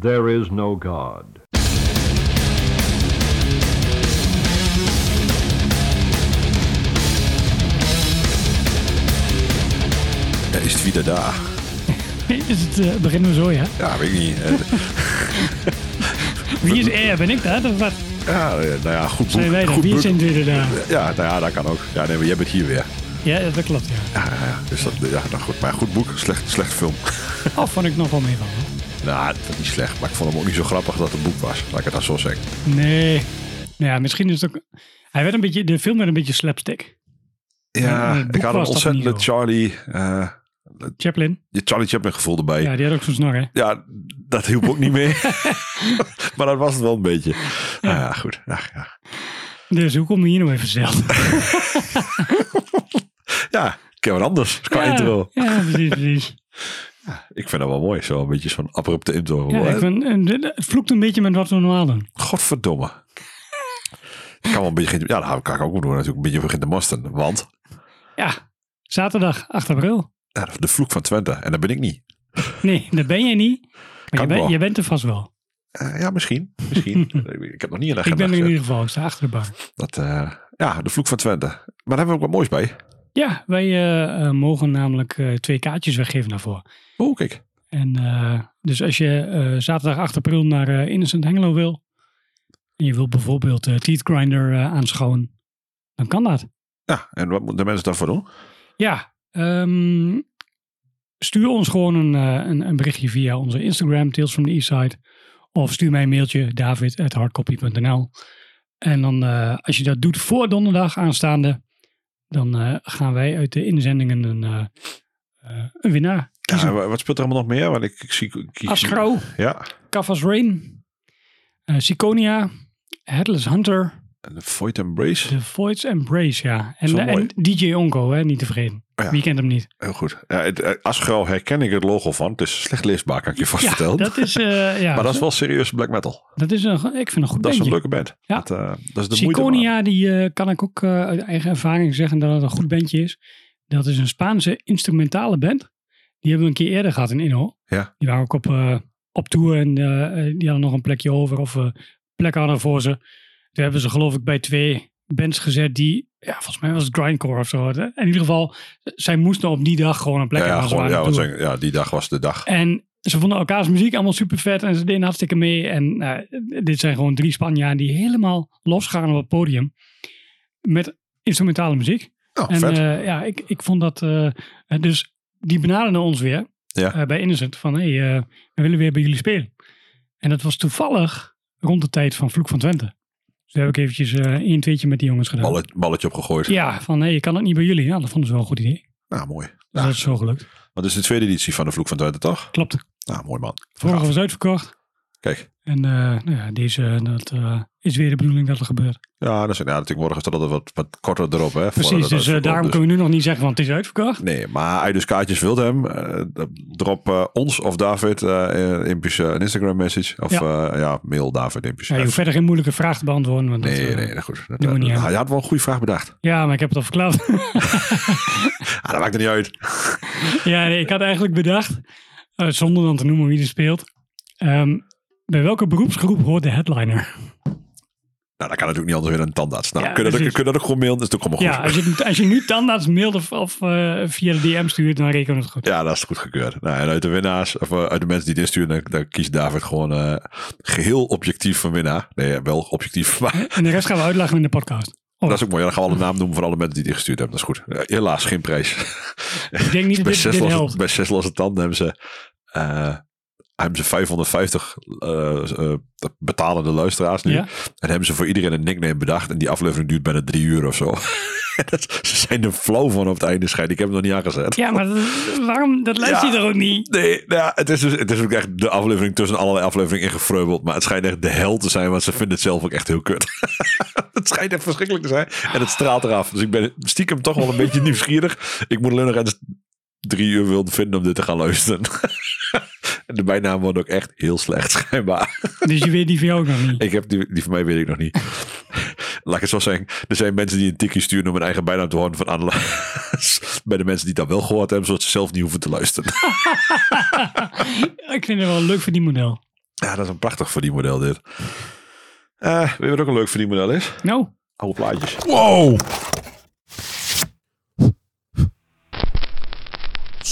There is no God. Het wieder daar? Is het, eh, beginnen we zo, ja? Ja, weet ik niet. Wie is er? Ben ik dat? Of wat? ja, eh, nou ja, goed boek. Zijn wij dat? goed Wie is boek. in dit daar? Ja, nou ja, dat kan ook. Ja, nee, maar jij bent hier weer. Ja, dat klopt, ja. Ja, ja, ja. Dus dat, ja, nou goed. Maar goed boek, slecht, slecht film. Oh, vond ik nog wel mee van. hoor. Nou, dat is niet slecht. Maar ik vond hem ook niet zo grappig dat het een boek was. Laat ik het dan zo zeggen. Nee. Nou ja, misschien is het ook... Hij werd een beetje, de film werd een beetje slapstick. Ja, Ja, ik had een zo. Charlie, eh Chaplin. je Charlie Chaplin gevoel erbij. Ja, Ja. die had ook zo'n snor, hè? dat hielp ook niet mee. maar dat was het wel een beetje. Ja, ja goed. Ja, ja. Dus hoe kom je hier nou even zelf? ja ik heb wat anders qua ja, intro. Ja, precies, precies. Ik vind dat wel mooi. Zo een beetje zo'n abrupte intro. Ja, ik vind, en dit- het vloekt een beetje met wat we normaal doen. Godverdomme. Ik kan wel een beetje, ja, dat kan ik ook doen natuurlijk. Een beetje begin te mosten. Want Ja, zaterdag 8 april. ja, de vloek van Twente. En dat ben ik niet. Nee, dat ben je niet. Maar je, ben- je bent er vast wel. Eh, ja, misschien. Misschien. ik heb nog niet een Ik agenda ben er in ieder geval. Ik sta achter de bar. Dat, eh, ja, de vloek van Twente. Maar daar hebben we ook wat moois bij. Ja, wij eh, eh, mogen namelijk eh, twee kaartjes weggeven daarvoor. Oh, kijk. En eh, dus als je eh, zaterdag 8 april naar eh, Innocent Hengelo wil. En je wil bijvoorbeeld eh Teeth Grinder aanschouwen. Dan kan dat. Ja, en wat moeten de mensen daarvoor doen? Ja, ehm, stuur ons gewoon een, een, een berichtje via onze Instagram, Tales from the Eastside. Of stuur mij een mailtje, david.hardcopy.nl. En dan, als je dat doet voor donderdag aanstaande, dan gaan wij uit de inzendingen een, een winnaar kiezen. Ja, wa- wat speelt er allemaal nog meer? Want ik, ik zie... Kies- Ja. Rain, Siconia, Headless Hunter, En de Void Embrace. The Void's Embrace, ja. En, DJ Onko, hè, niet te vergeten. Ja. Wie kent hem niet? Heel goed. Ja, het, eh, herken ik het logo van. Het is slecht leesbaar, kan ik je vast Ja, vertellen. dat is, eh, ja, maar dat is wel serieus black metal. dat is een, ik vind een goed Dat is een leuke band. Ja. Dat, dat is de moeite waard. Siconia, die kan ik ook uit eigen ervaring zeggen dat het een goed bandje is. Dat is een Spaanse instrumentale band. Die hebben we een keer eerder gehad in Inno. Ja. Die waren ook op, eh, op tour en eh, eh, die hadden nog een plekje over of eh plek hadden voor ze. Toen hebben ze geloof ik bij twee bands gezet die, ja volgens mij was het grindcore of zo. In ieder geval, zij moesten op die dag gewoon een plek Ja, ja, gewoon, ja, ja, die dag was de dag. En ze vonden elkaars muziek allemaal super vet en ze deden hartstikke mee. En dit zijn gewoon drie Spanjaarden die helemaal losgaan op het podium met instrumentale muziek. Nou, en vet. ja, ik, ik vond dat. dus die benaderden ons weer Ja. eh, bij Innocent van hé, hey, eh, we willen weer bij jullie spelen. En dat was toevallig rond de tijd van Vloek van Twente. Dus daar heb ik eventjes eh één tweetje met die jongens gedaan. Ballet- balletje opgegooid. Ja, van hé, hey, kan het niet bij jullie? Ja, dat vonden ze wel een goed idee. Nou, mooi. Dus Ja. dat is zo gelukt. Want het is de tweede editie van de Vloek van Twente, toch? Klopt. Nou, mooi man. Vorige was uitverkocht. Kijk. En eh, nou ja, deze dat, eh, is weer de bedoeling dat er gebeurt. Ja, dat is, ja, natuurlijk morgen staat altijd wat, wat korter erop. Hè, Precies, dat dus eh, daarom Dus- kunnen we nu nog niet zeggen, want het is uitverkocht. Nee, maar je dus kaartjes wilt eh, drop ons of David een Instagram message. Of ja, ja mail David Impisch. Ja, je hoeft verder geen moeilijke vraag te beantwoorden. Want dat, nee, eh, nee, nee, goed. Dat, doen we niet hij had wel een goede vraag bedacht. Ja, maar ik heb het al verklaard. Ah, dat maakt er niet uit. ja, nee, ik had eigenlijk bedacht, zonder dan te noemen wie er speelt. ehm, bij welke beroepsgroep hoort de headliner? Nou, dat kan natuurlijk niet anders weer dan een tandarts. Nou, Ja, kun, je dat, precies. kun je dat ook gewoon mailen? Dat is toch allemaal Ja, goed. als je, als je nu tandarts mailt of, of eh, via de DM stuurt, dan rekenen we het goed. Ja, dat is goed gekeurd. Nou, en uit de winnaars, of eh, uit de mensen die dit insturen, dan, dan kiest David gewoon eh, geheel objectief van winnaar. Nee, wel objectief, maar En de rest gaan we uitleggen in de podcast. Oh, dat is ook mooi. Ja, dan gaan we alle naam noemen van alle mensen die dit gestuurd hebben. Dat is goed. Helaas geen prijs. ik denk niet dat bij, dit, helpt. bij zes losse tanden hebben ze, eh, hebben ze 550 eh, eh, betalende luisteraars nu. Ja? En hebben ze voor iedereen een nickname bedacht. En die aflevering duurt bijna drie uur of zo. ze zijn er flauw van op het einde schijnt. Ik heb hem nog niet aangezet. Ja, maar dat- waarom? Dat luister je Ja. er ook niet. Nee, nou ja, het is dus het is ook echt de aflevering tussen allerlei afleveringen ingefreubeld. Maar het schijnt echt de hel te zijn, want ze vinden het zelf ook echt heel kut. het schijnt echt verschrikkelijk te zijn. En het straalt eraf. Dus ik ben stiekem toch wel een beetje nieuwsgierig. Ik moet alleen nog eens drie uur willen vinden om dit te gaan luisteren. en de bijnaam wordt ook echt heel slecht, schijnbaar. Dus je weet die van jou ook nog niet. Ik heb die, die van mij weet ik nog niet. Laat ik het zo zeggen. Er zijn mensen die een tikkie sturen om hun eigen bijnaam te horen van Anne. Bij de mensen die dat wel gehoord hebben, zodat ze zelf niet hoeven te luisteren. ik vind het wel een leuk verdienmodel. Ja, dat is een prachtig verdienmodel dit. Eh weet je wat ook een leuk verdienmodel is? Nou, Oude plaatjes. Wow!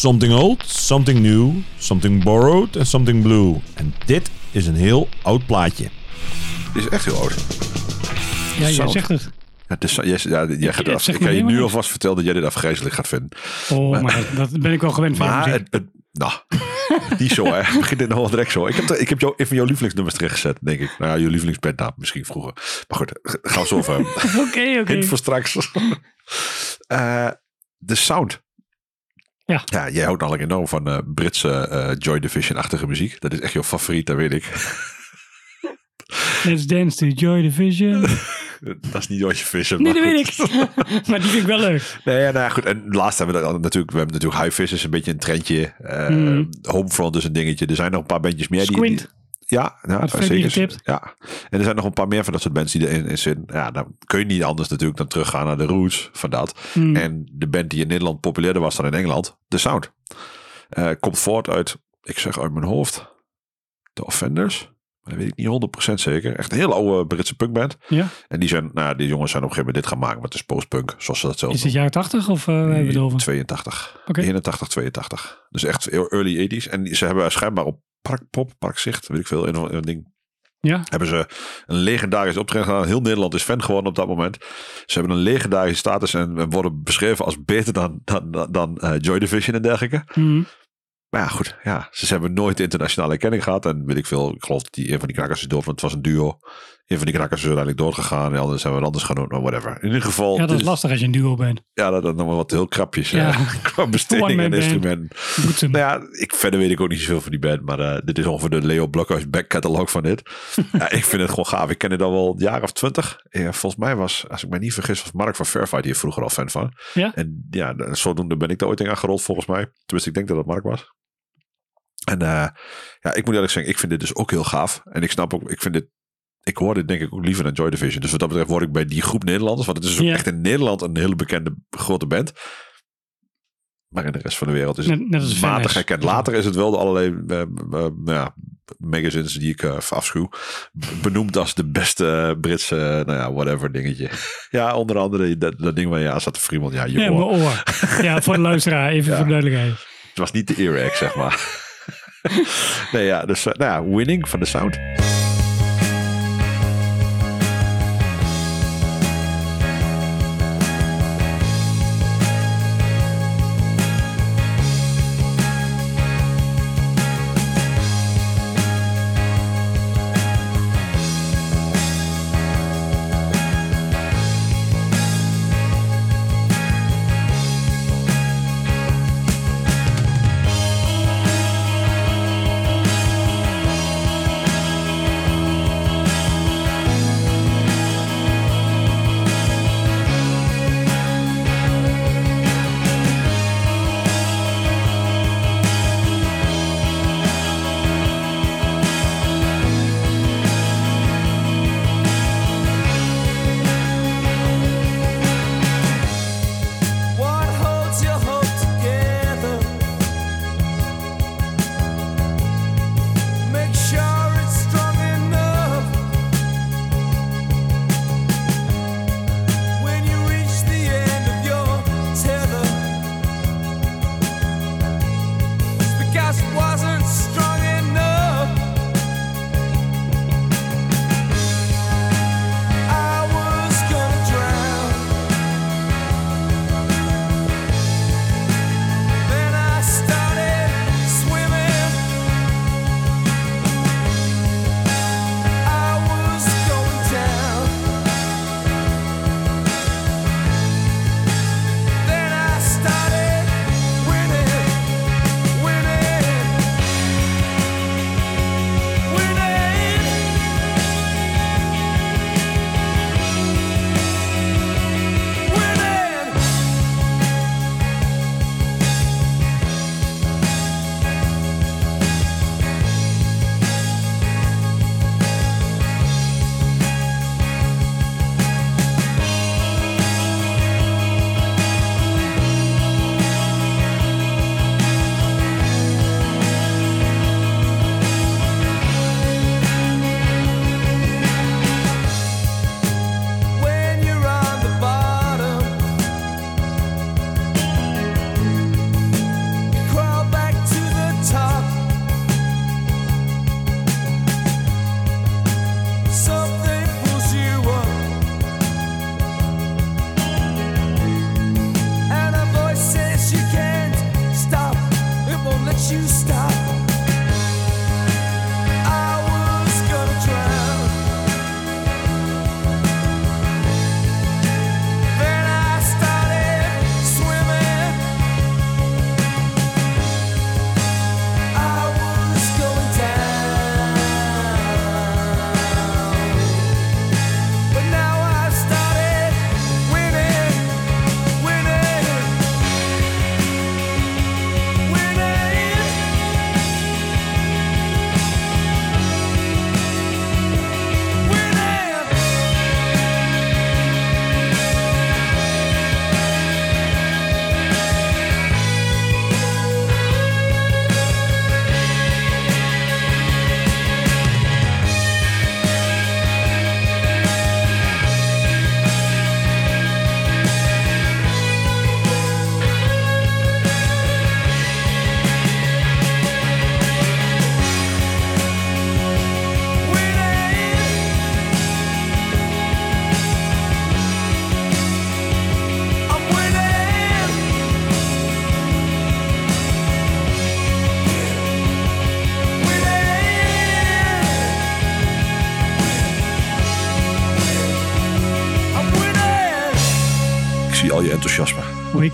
Something old, something new, something borrowed en something blue. En dit is een heel oud plaatje. Dit is echt heel oud. ja, jij zegt het. Ja, het is, jij, ja, jij gaat af, ik kan je nu alvast vertellen dat jij dit afgrijzelijk gaat vinden. Oh, maar dat, dat ben ik wel gewend van jouw Maar het, het, nou, niet zo hè. Begin dit nog wel direct zo. Ik heb, ik heb jou, een van jouw lievelingsnummers terecht gezet, denk ik. Nou ja, je lievelingsbandnaam misschien vroeger. Maar goed, gaan we zo over. Oké, oké. Hint voor straks. Eh, de sound. Ja. ja. Jij houdt namelijk enorm van eh, Britse eh, Joy Division-achtige muziek. Dat is echt jouw favoriet, dat weet ik. Let's dance to Joy Division. dat is niet Joy Division. Nee, dat weet ik. maar die vind ik wel leuk. Nee, ja, nou ja, goed. En laatst hebben we dat natuurlijk. We hebben natuurlijk High Fish is een beetje een trendje. Mm. Homefront is een dingetje. Er zijn nog een paar bandjes meer. Squint. die- ja, ja zeker. Ja. En er zijn nog een paar meer van dat soort bands die erin in zitten. Ja, dan kun je niet anders natuurlijk dan teruggaan naar de roots van dat. Hmm. En de band die in Nederland populairder was dan in Engeland, The Sound. Eh, komt voort uit, ik zeg uit mijn hoofd, The Offenders. Maar dat weet ik niet 100% zeker. Echt een heel oude Britse punkband. Ja. En die zijn, nou, die jongens zijn op een gegeven moment dit gaan maken, maar het is postpunk, zoals ze dat zelf Is het jaren 80 of eh waar hebben we het over? 82. Oké. 81, 82. Dus echt early 80s. En ze hebben schijnbaar op Park, Pop, Parkzicht, weet ik veel, een, een ding. Ja. Hebben ze een legendarisch optreden gedaan. Heel Nederland is fan geworden op dat moment. Ze hebben een legendarische status en en worden beschreven als beter dan, dan, dan, dan eh, Joy Division en dergelijke. Hmm. Maar ja, goed. Ja, ze hebben nooit internationale erkenning gehad. En weet ik veel, ik geloof dat die een van die knakkers is dood, want het was een duo. Een van die knakkers is uiteindelijk doodgegaan. En de anderen zijn we anders gaan doen, maar whatever. In ieder geval, Ja, dat is lastig als je een duo bent. ja, dat is nog wel wat heel krapjes. Ja. Ja. Qua besteding en. Boetem. Nou ja, ik, verder weet ik ook niet zoveel van die band. Maar eh, dit is ongeveer de Leo Blokhuis back catalog van dit. ja, ik vind het gewoon gaaf. Ik ken het al wel een jaar of twintig. Ja, volgens mij was, als ik me niet vergis, was Mark van Fairfight hier vroeger al fan van. Ja? En ja, zodoende ben ik daar ooit in aangerold volgens mij. Tenminste, ik denk dat het Mark was. En eh, ja, ik moet eerlijk zeggen, ik vind dit dus ook heel gaaf. En ik snap ook, ik vind dit, ik hoor dit denk ik ook liever dan Joy Division. Dus wat dat betreft word ik bij die groep Nederlanders. Want het is ook Ja. echt in Nederland een hele bekende grote band. Maar in de rest van de wereld is het Net- net als matig herkend. Later is het wel de allerlei eh, eh, ja, magazines die ik eh, afschuw. Benoemd als de beste Britse, eh, nou ja, whatever dingetje. ja, onder andere dat, dat ding waar je aan zat te friemelen. Ja, je Ja, oor. mijn oor. Ja, voor de luisteraar, even Ja. voor de duidelijkheid. Het was niet de earac, zeg maar. nee, ja, dus eh, nou ja, winning van de sound.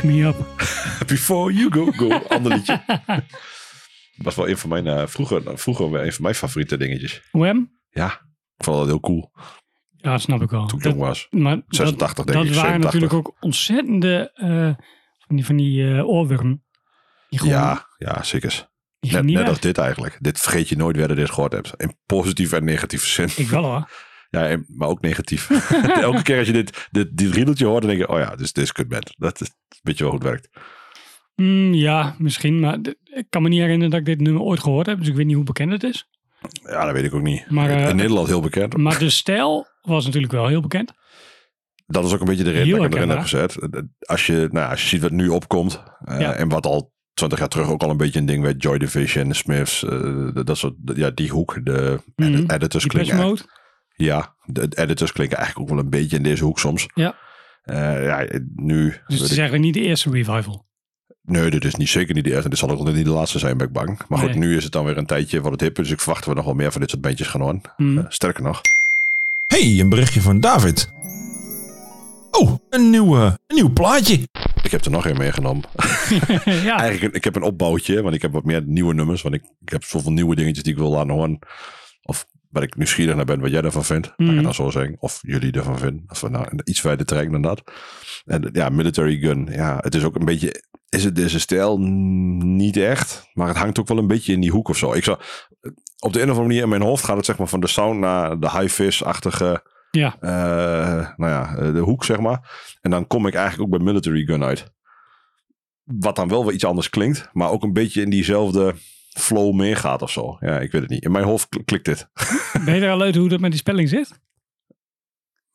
Wake me up. Before you go, go. Ander liedje. Dat was wel een van mijn, eh, vroeger, vroeger een van mijn favoriete dingetjes. Wham? Ja, ik vond dat heel cool Ja, snap ik wel. toen ik Dat- jong was. maar dat- 86 denk dat ik, waren 87. natuurlijk ook ontzettende eh, van die, van die gewoon, Ja, ja, zeker. Net, net als dit eigenlijk. Dit vergeet je nooit weer dat je dit gehoord hebt. In positieve en negatieve zin. Ik wel hoor. Ja, maar ook negatief. Elke keer als je dit, dit, dit riedeltje hoort, dan denk je, oh ja, dit is, dit is kutband. Dat is een beetje wel het werkt. Mm, ja, misschien. Maar ik kan me niet herinneren dat ik dit nummer ooit gehoord heb. Dus ik weet niet hoe bekend het is. Ja, dat weet ik ook niet. Maar, in, eh, in Nederland heel bekend. Maar de stijl was natuurlijk wel heel bekend. Dat is ook een beetje de reden Heel dat ik hem erin heb gezet. Als je, nou, als je ziet wat nu opkomt. eh, Ja. En wat al 20 jaar terug ook al een beetje een ding werd. Joy Division, de Smiths. eh, dat- soort, ja, die hoek. De edit- editors klinken. Ja, de editors klinken eigenlijk ook wel een beetje in deze hoek soms. Ja. Eh, ja, nu... Dus het is ik- eigenlijk niet de eerste revival. nee, dit is niet, zeker niet de eerste. Dit zal ook niet de laatste zijn, ben ik bang. Maar goed, Nee. nu is het dan weer een tijdje wat het hip is. Dus ik verwacht we nog wel meer van dit soort bandjes gaan horen. Mm. Eh, sterker nog. Hey, een berichtje van David. Oh, een nieuw, een nieuw plaatje. Ik heb er nog een meegenomen. ja, Eigenlijk, ik heb een opbouwtje, want ik heb wat meer nieuwe nummers. Want ik, ik heb zoveel nieuwe dingetjes die ik wil laten horen. Of waar ik nieuwsgierig naar ben wat jij ervan vindt. Laat ik Mhm. dan zo zeggen. Of jullie ervan vinden. Als we nou iets verder trekken dan dat. En ja, military gun. Ja, het is ook een beetje... Is het deze stijl? Mm, Niet echt. Maar het hangt ook wel een beetje in die hoek of zo. Ik zou, op de een of andere manier in mijn hoofd gaat het zeg maar van de sound naar de high-vis-achtige... ja. eh, nou ja, eh, de hoek zeg maar. En dan kom ik eigenlijk ook bij military gun uit. Wat dan wel weer iets anders klinkt, maar ook een beetje in diezelfde flow meegaat of zo. Ja, ik weet het niet. In mijn hoofd kl- klikt dit. Ben je er al uit hoe dat met die spelling zit?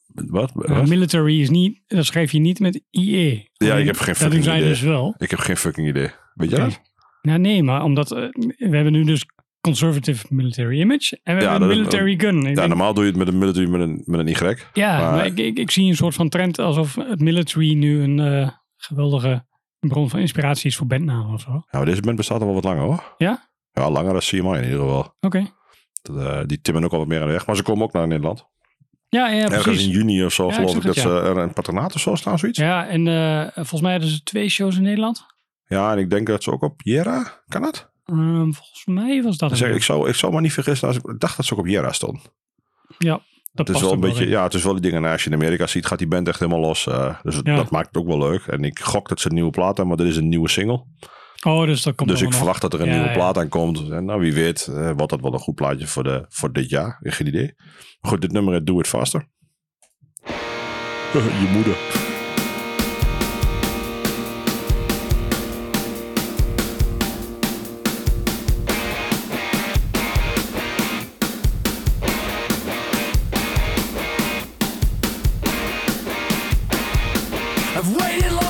Wat? Uh, Wat? military is niet, dat schrijf je niet met IE. Ja, ik heb geen fucking idee. dus wel. Ik heb geen fucking idee. Weet jij Oké. dat? Nou nee, maar omdat eh, we hebben nu dus conservative military image en we Ja, hebben dat- military gun. Ik Ja, denk- normaal doe je het met een military met een, met een Y. ja, maar- maar, ik, ik, ik zie een soort van trend alsof het military nu een eh, geweldige bron van inspiratie is voor bandnamen of zo. Oké. Nou, deze band bestaat al wel wat langer hoor. Ja? Ja, langer dan CMI in ieder geval. Dat, eh, die timmen ook al wat meer aan de weg. Maar ze komen ook naar Nederland. Ja, ja, Ergens precies. in juni of zo Ja, geloof ik dat het, ze er een patronaat of zo staan, zoiets. Ja, Ja, en eh, volgens mij hadden ze twee shows in Nederland. en ik denk dat ze ook op Jera, kan dat? Ehm, volgens mij was dat het. ik, zou, ik zou me niet vergissen. Als ik, ik dacht dat ze ook op Jera stond. Ja, dat Het is past wel een beetje, in. ja, het is wel die dingen. Nou, als je in Amerika ziet, gaat die band echt helemaal los. eh, dus Ja. dat maakt het ook wel leuk. En ik gok dat ze een nieuwe plaat hebben, maar dit is een nieuwe single. Oh, dus dat komt dus ik nog. verwacht dat er een Ja, nieuwe ja. plaat aankomt. En nou, wie weet, eh, wordt dat wel een goed plaatje voor, de, voor dit jaar. Geen idee. Goed, dit nummer heet Do It Faster. Je moeder. I've waited long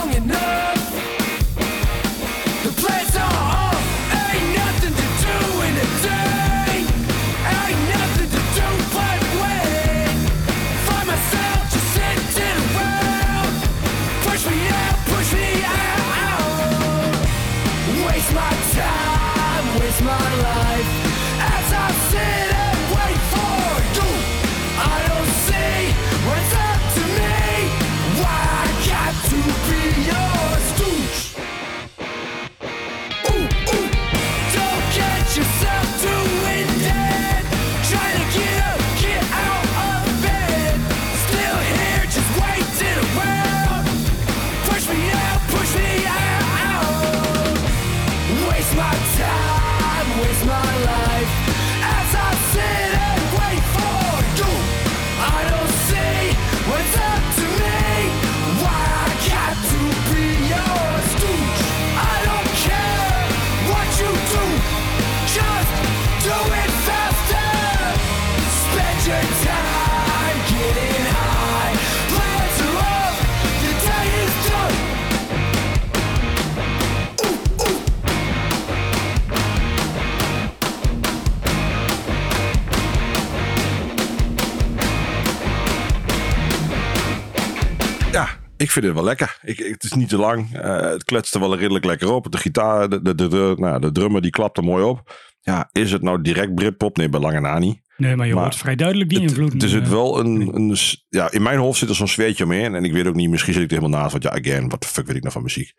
vind het wel lekker. Ik, het is niet te lang. Eh, het kletst er wel redelijk lekker op. De gitaar, de, de, de, de- nou, de drummer die klapt er mooi op. Ja, is het nou direct Britpop? Nee, bij lange na niet. Nee, maar je Maar hoort vrij duidelijk die Het- invloed. Er zit eh, wel een, een... Ja, in mijn hoofd zit er zo'n zweetje omheen. En ik weet ook niet, misschien zit ik er helemaal naast. Want ja, again, wat de fuck weet ik nou van muziek?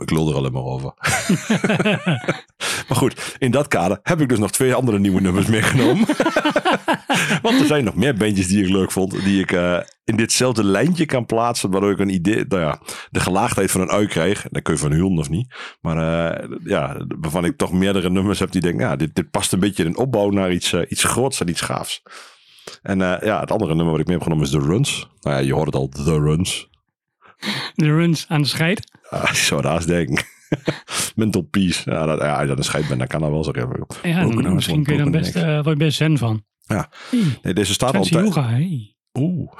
Ik lul er alleen maar over. maar goed, in dat kader heb ik dus nog twee andere nieuwe nummers meegenomen. want er zijn nog meer bandjes die ik leuk vond. Die ik eh, in ditzelfde lijntje kan plaatsen. Waardoor ik een idee, nou ja, de gelaagdheid van een ui krijg. En dan kun je van huilen of niet. Maar eh, ja, waarvan ik toch meerdere nummers heb die denken, ja, dit, dit past een beetje in opbouw naar iets, eh, iets en iets gaafs. En ja, het andere nummer wat ik mee heb genomen is The Runs. Nou ja, je hoort het al, The Runs. De runs aan de scheid. Ah, ik zou daar eens denken. Mental peace. Ja, dat, ja, als je aan de scheid bent, dan kan dat wel zo even. Ja, dan, Heart, misschien kun je dan best, eh word je best zen van. Ja. Nee, deze staat al Fancy een tijd- yoga, hey. Oeh.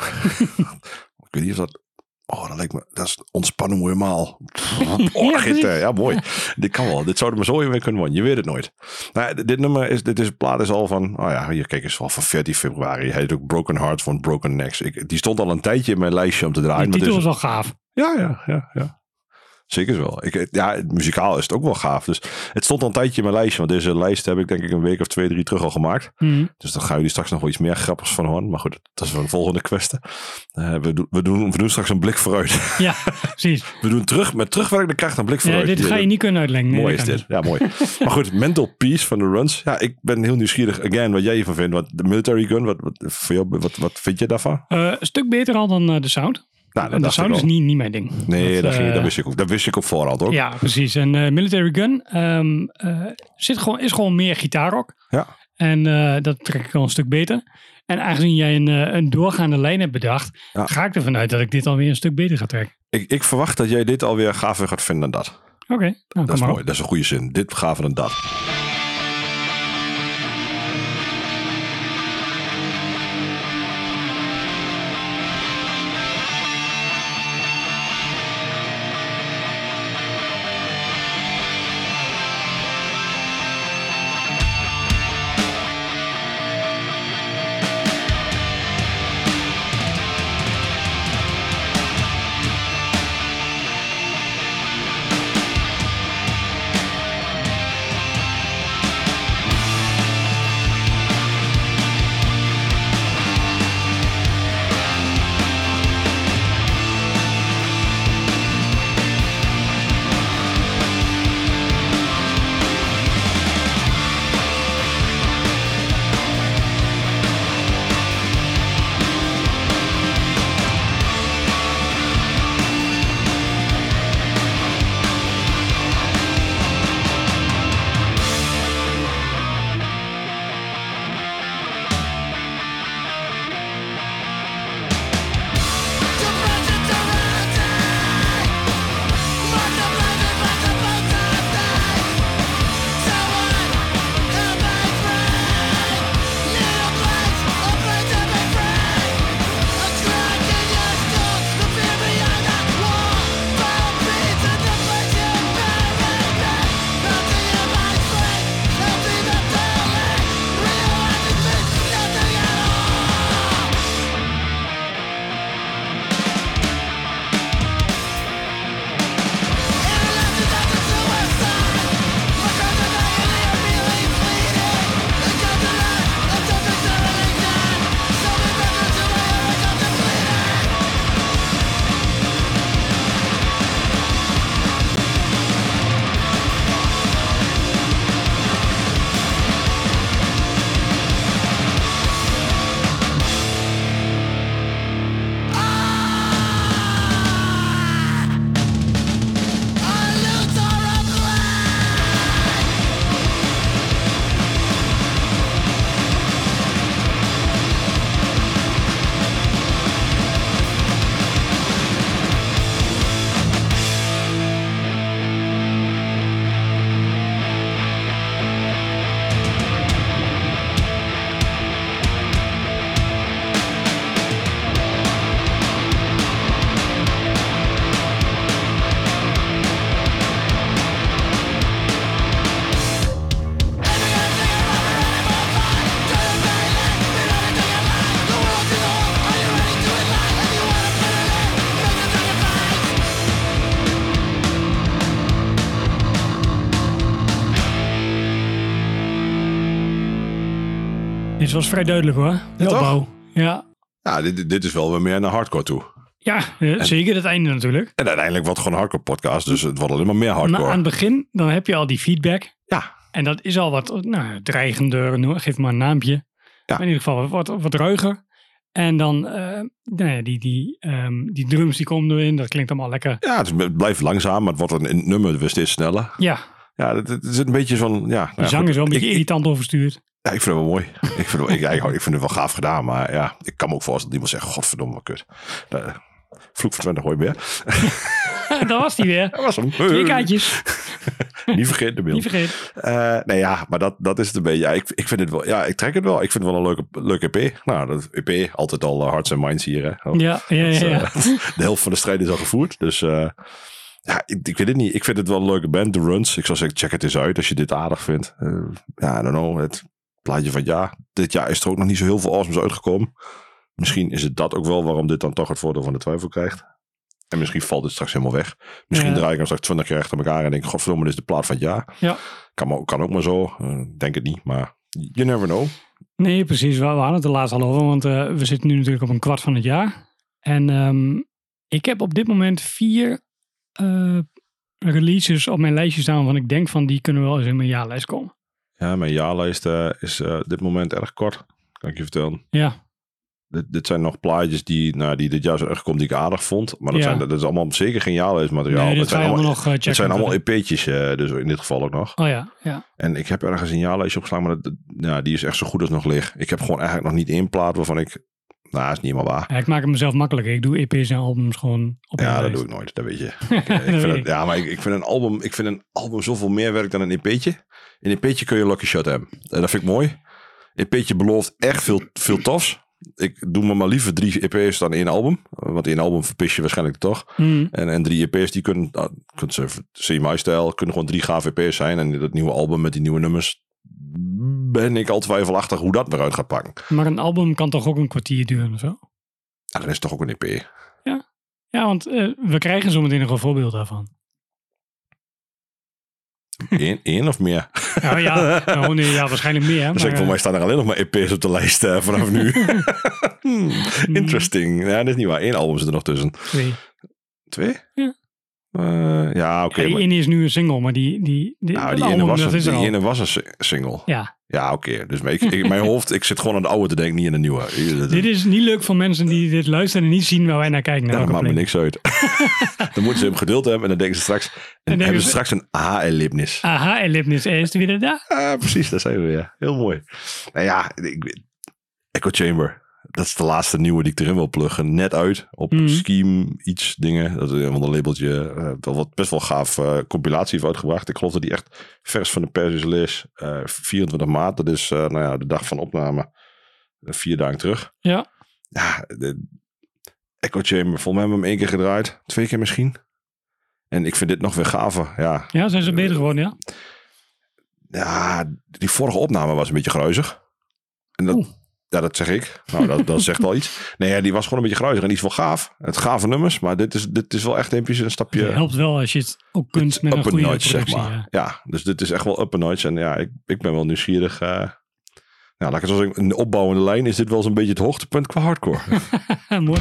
ik weet niet of dat... Oh, dat lijkt me... Dat is ontspanning helemaal. Oh, Ja, mooi. Dit kan wel. Dit zou er maar zo in mee kunnen worden. Je weet het nooit. Nou, dit nummer is... Dit is, plaat is al van... Oh ja, hier kijk eens. Al van 14 februari. Hij heet ook Broken Heart van Broken Necks. Ik, die stond al een tijdje in mijn lijstje om te draaien. Maar titel dit is is- wel gaaf. Ja, ja, ja, ja. Zeker wel. Ik, ja, muzikaal is het ook wel gaaf. Dus het stond al een tijdje in mijn lijstje. Want deze lijst heb ik denk ik een week of twee, drie terug al gemaakt. Mhm. Dus dan gaan jullie straks nog wel iets meer grappigs van horen. Maar goed, dat is wel de volgende kwestie. Eh, we, doen, we, doen, we doen straks een blik vooruit. Ja, precies. We doen terug met terugwerkende kracht een blik Ja, vooruit. dit ga je niet kunnen uitleggen. Nee, mooi is dit. Ja, mooi. maar goed, Mental Peace van de Runs. Ja, ik ben heel nieuwsgierig. Again, wat jij hiervan vindt. Wat, de Military Gun, wat, wat, voor jou, wat, wat vind je daarvan? Eh, een stuk beter al dan eh, de sound. Nou, sound is wel. niet, niet mijn ding. Nee, Dat, dat, ging- eh, dat wist ik ook. Dat wist ik op voorhand ook. Ja, precies. En eh, Military Gun ehm, eh, zit gewoon, is gewoon meer gitaarrock. Ja. En dat trek ik al een stuk beter. En aangezien jij een, een doorgaande lijn hebt bedacht, Ja. ga ik ervan uit dat ik dit alweer een stuk beter ga trekken. Ik, ik verwacht dat jij dit alweer gaver gaat vinden dan dat. Oké, nou, Dat is mooi. op. Dat is een goede zin. Dit gaver dan dat. Was vrij duidelijk hoor. De opbouw. Ja, Ja, dit, dit is wel weer meer naar hardcore toe. ja zeker het einde natuurlijk. En uiteindelijk wordt het gewoon een hardcore podcast, dus het wordt alleen maar meer Maar hardcore. aan het begin, dan heb je al die feedback. Ja, En dat is al wat nou, dreigender, geef maar een naampje. Ja. Maar in ieder geval wat, wat ruiger. En dan, eh, nou ja, die, die, ehm, die drums die komen erin, dat klinkt allemaal lekker. ja het, is- het blijft langzaam, maar het wordt een, nummer weer steeds sneller. Ja, Ja, het, het is een beetje van... Ja, nou de ja, zang goed. is wel een beetje irritant overstuurd. Ja, ik vind het wel mooi. ik, vind het wel, ik, ik, ik vind het wel gaaf gedaan, maar ja, ik kan me ook voorstellen dat iemand zegt, godverdomme, wat kut. Uh, vloek van 20 hooi weer. Daar was die weer. Dat was hem. Twee kaartjes, Niet vergeten de beeld. niet vergeten. Eh, nee, ja, maar dat, dat is het een beetje. Ja, ik, ik vind het wel. Ja, ik trek het wel. Ik vind het wel een leuke, leuke EP. Nou, dat EP altijd al eh, hearts and minds hier. Hè. Oh, Ja, ja, dat, ja. eh, de helft van de strijd is al gevoerd. Dus ja, ik, ik weet het niet. Ik vind het wel een leuke band, The Runs. Ik zou zeggen, check het eens uit als je dit aardig vindt. Ja, I don't know. Het plaatje van ja, dit jaar is er ook nog niet zo heel veel awesomes uitgekomen. Misschien is het dat ook wel waarom dit dan toch het voordeel van de twijfel krijgt. En misschien valt het straks helemaal weg. Misschien Ja. draai ik hem straks 20 jaar achter elkaar en denk ik, godverdomme, dit is de plaat van het jaar. Ja. Kan, maar- kan ook maar zo. Eh, denk het niet, maar you never know. Nee, precies. We, hadden het er laatst al over, want eh, we zitten nu natuurlijk op een kwart van het jaar. En ehm, ik heb op dit moment vier eh, releases op mijn lijstje staan waarvan ik denk van die kunnen wel eens in mijn jaarlijst komen. Ja, mijn jaarlijst eh, is eh, dit moment erg kort. Kan ik je vertellen. Ja, Dit, dit zijn nog plaatjes die, nou, die dit jaar zijn uitgekomen die ik aardig vond. Maar dat, Ja. zijn, dat is allemaal zeker geen jaarlijstmateriaal. nee, ga zijn allemaal nog eh, checken. het zijn allemaal. EP'tjes, eh, dus in dit geval ook nog. Oh ja, ja. En ik heb ergens een jaarlijstje opgeslagen, maar dat, dat- die is echt zo goed als nog leeg. Ik heb gewoon eigenlijk nog niet één plaat waarvan ik... Nou, is niet helemaal waar. Ja, Ik maak het mezelf makkelijker. Ik doe EP's en albums gewoon op Ja, dat lijst. doe ik nooit, dat weet je. Ik, ik Dat vind weet het, ik. ja, maar ik, ik, vind een album, ik vind een album zoveel meer werk dan een EP'tje. In een EP'tje kun je Lucky Shot hebben. En dat vind ik mooi. Een EP'tje belooft echt veel, veel tofs. Ik doe me maar liever drie EP's dan één album. Want één album verpis je waarschijnlijk toch. Hmm. En, en drie EP's die kunnen, nou, kunt ze CMI-stijl, kunnen gewoon drie gaaf EP's zijn. En dat nieuwe album met die nieuwe nummers, ben ik al twijfelachtig hoe dat eruit gaat pakken. Maar een album kan toch ook een kwartier duren of zo? Ja, dan is toch ook een EP. Ja, want eh, we krijgen zo meteen nog een voorbeeld daarvan. Eén, één of meer. Ja, ja, nou, nee, ja waarschijnlijk meer. Dan maar, ik, voor mij staan er alleen nog maar EP's op de lijst eh, vanaf nu. Hmm, interesting. Ja, dat is niet waar. Eén album zit er nog tussen. twee. Twee? Ja. Eh, ja, oké. Ja, die maar- ene is nu een single, maar die, die, die, nou, dat die ene was, dat een, die ene was een si- single. Ja, Ja, oké. Dus ik, ik- mijn hoofd, ik zit gewoon aan de oude te denken, niet aan de nieuwe. dit is niet leuk voor mensen die dit luisteren en niet zien waar wij naar kijken. Naar Ja, dat maakt me niks uit. dan moeten ze hem geduld hebben en dan denken ze straks, en hebben ze ze- straks een aha-erlebnis. Aha, erlebnis is weer daar. Ah, precies, daar zijn we weer. Heel mooi. Nou ja, ik, Echo Chamber. Dat is de laatste nieuwe die ik erin wil pluggen. Net uit op Mhm. Scheme iets dingen. Dat is een labeltje. eh, wat best wel gaaf eh, compilatie heeft uitgebracht. Ik geloof dat die echt vers van de pers is lees. eh, 24 maart. Dat is eh, nou ja, de dag van opname. Eh, vier dagen terug. Ja, Ja, de Echo Chamber. Volgens mij hebben we hem één keer gedraaid. Twee keer misschien. En ik vind dit nog weer gaver. Ja, ja, zijn ze beter geworden, ja? ja, die vorige opname was een beetje gruizig. En dat, Oeh. Ja, dat zeg ik. Nou, dat, dat zegt wel iets. Nee, ja, die was gewoon een beetje gruizig. En die is wel gaaf. Het gave nummers. Maar dit is, dit is wel echt een een stapje Het helpt wel als je het ook kunt met een goede notch, zeg maar. ja. Ja. dus dit is echt wel up a notch. En ja, ik, ik ben wel nieuwsgierig. eh nou, laat ik het zo zeggen. In de opbouwende lijn is dit wel zo'n beetje het hoogtepunt qua hardcore. Mooi.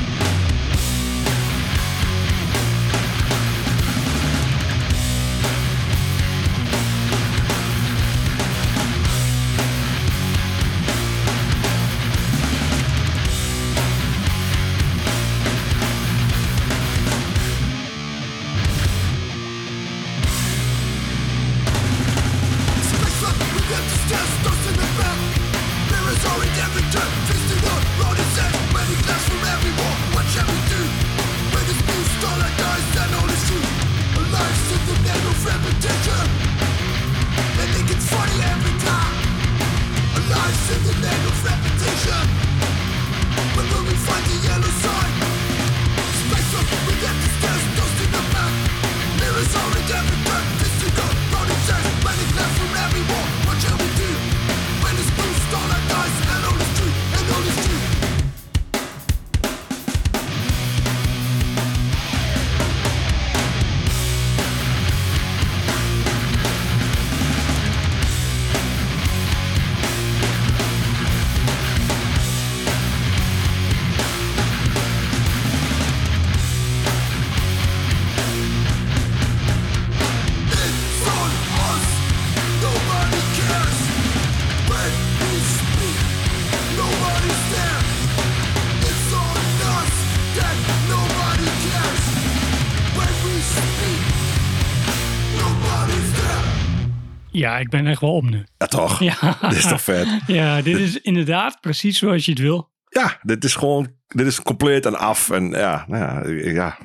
Ja, ik ben echt wel om nu. Ja, toch? Ja, Dit is toch vet? ja dit is inderdaad precies zoals je het wil. Ja, dit is gewoon, dit is compleet en af. En ja, nou ja, ja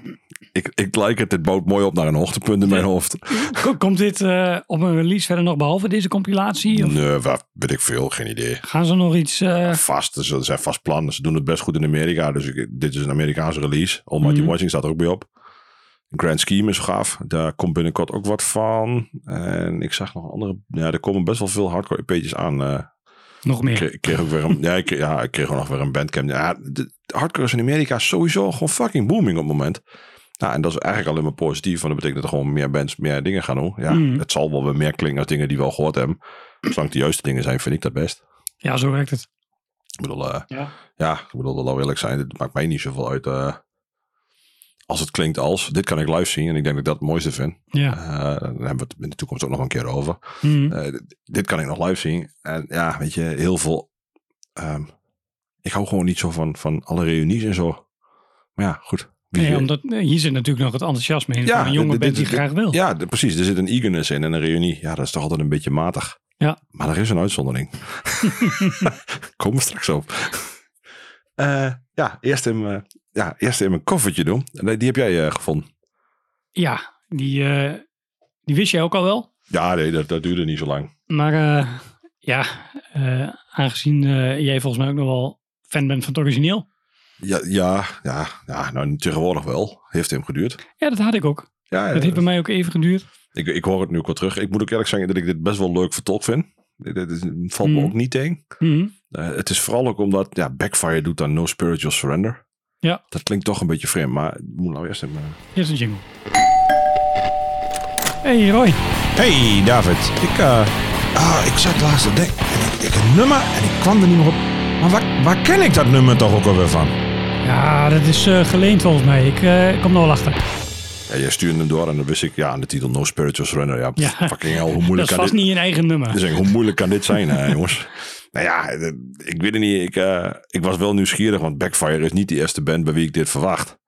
ik, ik like het. Dit bouwt mooi op naar een hoogtepunt in mijn hoofd. Ko- Komt dit eh, op een release verder nog behalve deze compilatie? Of Nee, wat weet ik veel, geen idee. gaan ze nog iets... eh, Vast, dat zijn vast plannen. Ze doen het best goed in Amerika. Dus ik, dit is een Amerikaanse release. Almighty Mhm. Watching staat er ook bij op. Grand Scheme is gaaf. Daar komt binnenkort ook wat van. En ik zag nog andere... Ja, er komen best wel veel hardcore EP'tjes aan. eh nog ik, meer? kreeg, ik kreeg ook weer een... Ja, ik, kreeg- ja, ik kreeg ook nog weer een bandcamp. Ja, de, de hardcore is in Amerika sowieso gewoon fucking booming op het moment. Nou, en dat is eigenlijk alleen maar positief. Want dat betekent dat er gewoon meer bands meer dingen gaan doen. Ja, Mhm. het zal wel weer meer klinken als dingen die we al gehoord hebben. Zolang het de juiste dingen zijn, vind ik dat best. Ja, zo werkt het. Ik bedoel, eh, Ja. ja, ik bedoel, dat wel eerlijk zijn. Het maakt mij niet zoveel uit eh, als het klinkt als. Dit kan ik live zien en ik denk dat ik dat het mooiste vind. Ja. Eh, daar hebben we het in de toekomst ook nog een keer over. Mhm. Eh, dit- kan ik nog live zien. En ja, weet je, heel veel... ehm, ik hou gewoon niet zo van, van alle reunies en zo. Maar ja, goed. Wie- Nee, omdat, eh, hier zit natuurlijk nog het enthousiasme in van een jonge dit- band dit- die graag wil. Ja, precies. Er zit een eagerness in en een reunie. Ja, dat is toch altijd een beetje matig. Ja. Maar er is een uitzondering. We straks op. Ja, eerst in, mijn- ja, eerst in mijn koffertje doen. En Die heb jij eh, gevonden. Ja, die, eh, die wist jij ook al wel. Ja, nee, dat, dat duurde niet zo lang. Maar eh, ja, aangezien jij volgens mij ook nog wel fan bent van het origineel. Ja, ja, ja, ja nou tegenwoordig wel. Heeft hem geduurd. Ja, dat had ik ook. Ja, Dat heeft bij mij ook even geduurd. ik, ik hoor het nu ook wel terug. Ik moet ook eerlijk zeggen dat ik dit best wel leuk vertolkt vind. Dit, valt me Mhm. ook niet tegen. Mhm. Het is vooral ook omdat ja, Backfire doet dan No Spiritual Surrender. Ja. Dat klinkt toch een beetje vreemd, maar ik moet nou eerst even... Hier is een jingle. Hey Roy. Hey David, ik, eh, ah, ik zat laatst te denken. en Ik, ik een nummer en ik kwam er niet meer op. Maar waar, waar ken ik dat nummer toch ook alweer van? Ja, dat is eh, geleend volgens mij. Ik eh, kom er wel achter. Ja, jij stuurde hem door en dan wist ik, ja, de titel No Spiritual Surrender. Ja, Ja. fucking hell, hoe Dat moeilijk is kan vast dit... niet een eigen nummer. Dus ik, hoe moeilijk kan dit zijn, hè, jongens? Nou ja, eh, ik weet het niet. Ik, eh, ik was wel nieuwsgierig, want Backfire is niet de eerste band bij wie ik dit verwacht.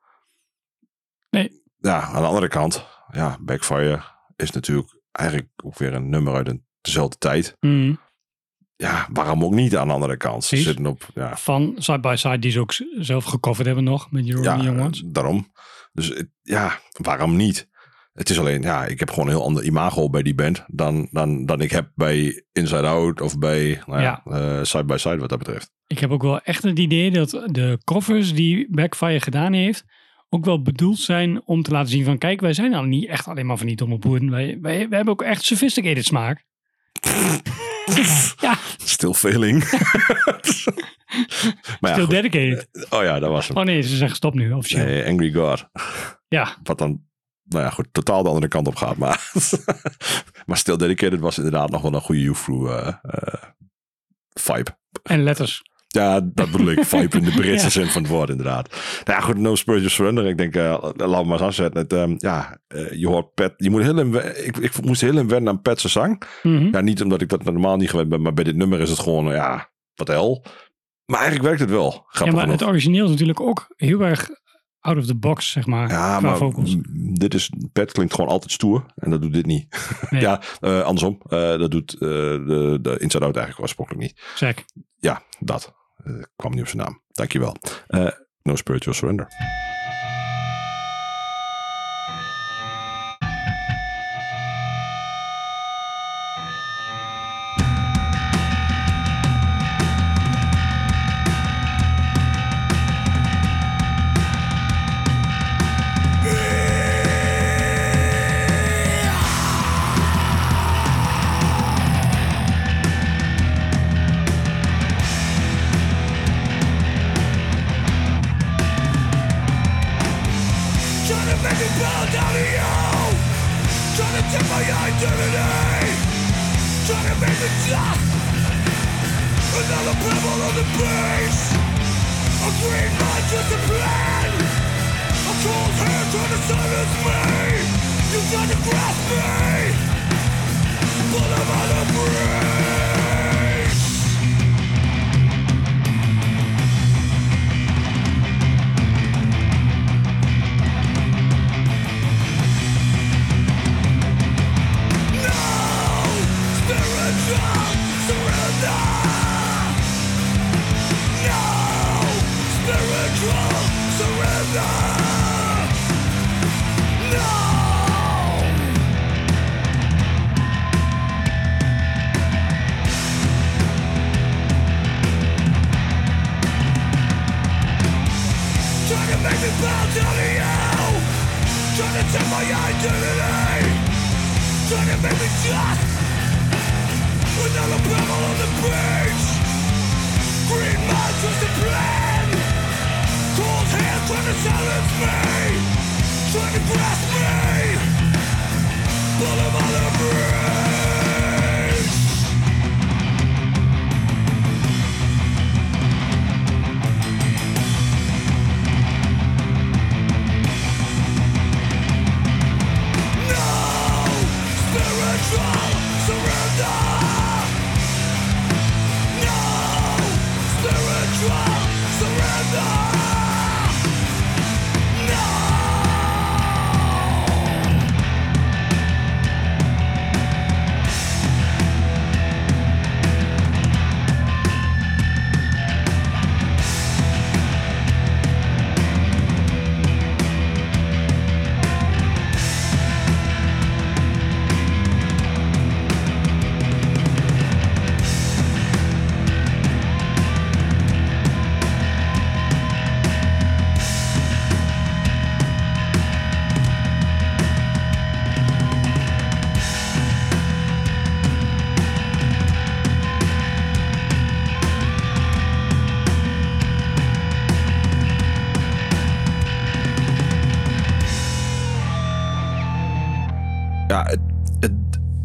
Nee. Ja, aan de andere kant, ja, Backfire is natuurlijk eigenlijk ook weer een nummer uit een, dezelfde tijd. Mhm. Ja, waarom ook niet aan de andere kant? Ze zitten op, ja, Van Side by Side, die ze ook zelf gecoverd hebben nog. Met Your ja Young Ones. eh, daarom. Dus ja, waarom niet? Het is alleen, ja, ik heb gewoon een heel ander imago bij die band dan, dan, dan ik heb bij Inside Out of bij nou ja, eh, Side by Side wat dat betreft. Ik heb ook wel echt het idee dat de covers die Backfire gedaan heeft, ook wel bedoeld zijn om te laten zien van kijk, wij zijn nou niet echt alleen maar van die domme boeren. Wij, wij, wij hebben ook echt sophisticated smaak. ja, Still failing. maar ja, still dedicated. oh ja, dat was hem. Oh nee, ze zeggen stop nu, officieel. Nee, Angry God. Ja, Wat dan, nou ja, goed, totaal de andere kant op gaat. Maar, maar Still Dedicated was inderdaad nog wel een goede Youthfru eh eh, vibe. en letters. Ja, dat bedoel ik. Vibe in de Britse Ja. zin van het woord, inderdaad. Nou ja, goed, No Spiritual Surrender. Ik denk, eh laten we maar eens aanzetten. Het, ehm, ja, je hoort Pat. Je moet heel in, ik, ik moest heel in wennen aan Pat's zang. Mhm. Ja, niet omdat ik dat normaal niet gewend ben, maar bij dit nummer is het gewoon, ja, wat hel. Maar eigenlijk werkt het wel. Ja, maar genoeg. het origineel is natuurlijk ook heel erg out of the box, zeg maar, Ja, qua maar vocals. dit is, Pat klinkt gewoon altijd stoer. En dat doet dit niet. Nee. ja, eh, andersom. Eh, dat doet eh, de, de Inside Out eigenlijk oorspronkelijk niet. Zack. Ja, dat. Kwam niet op zijn naam. Dankjewel. No Spiritual Surrender.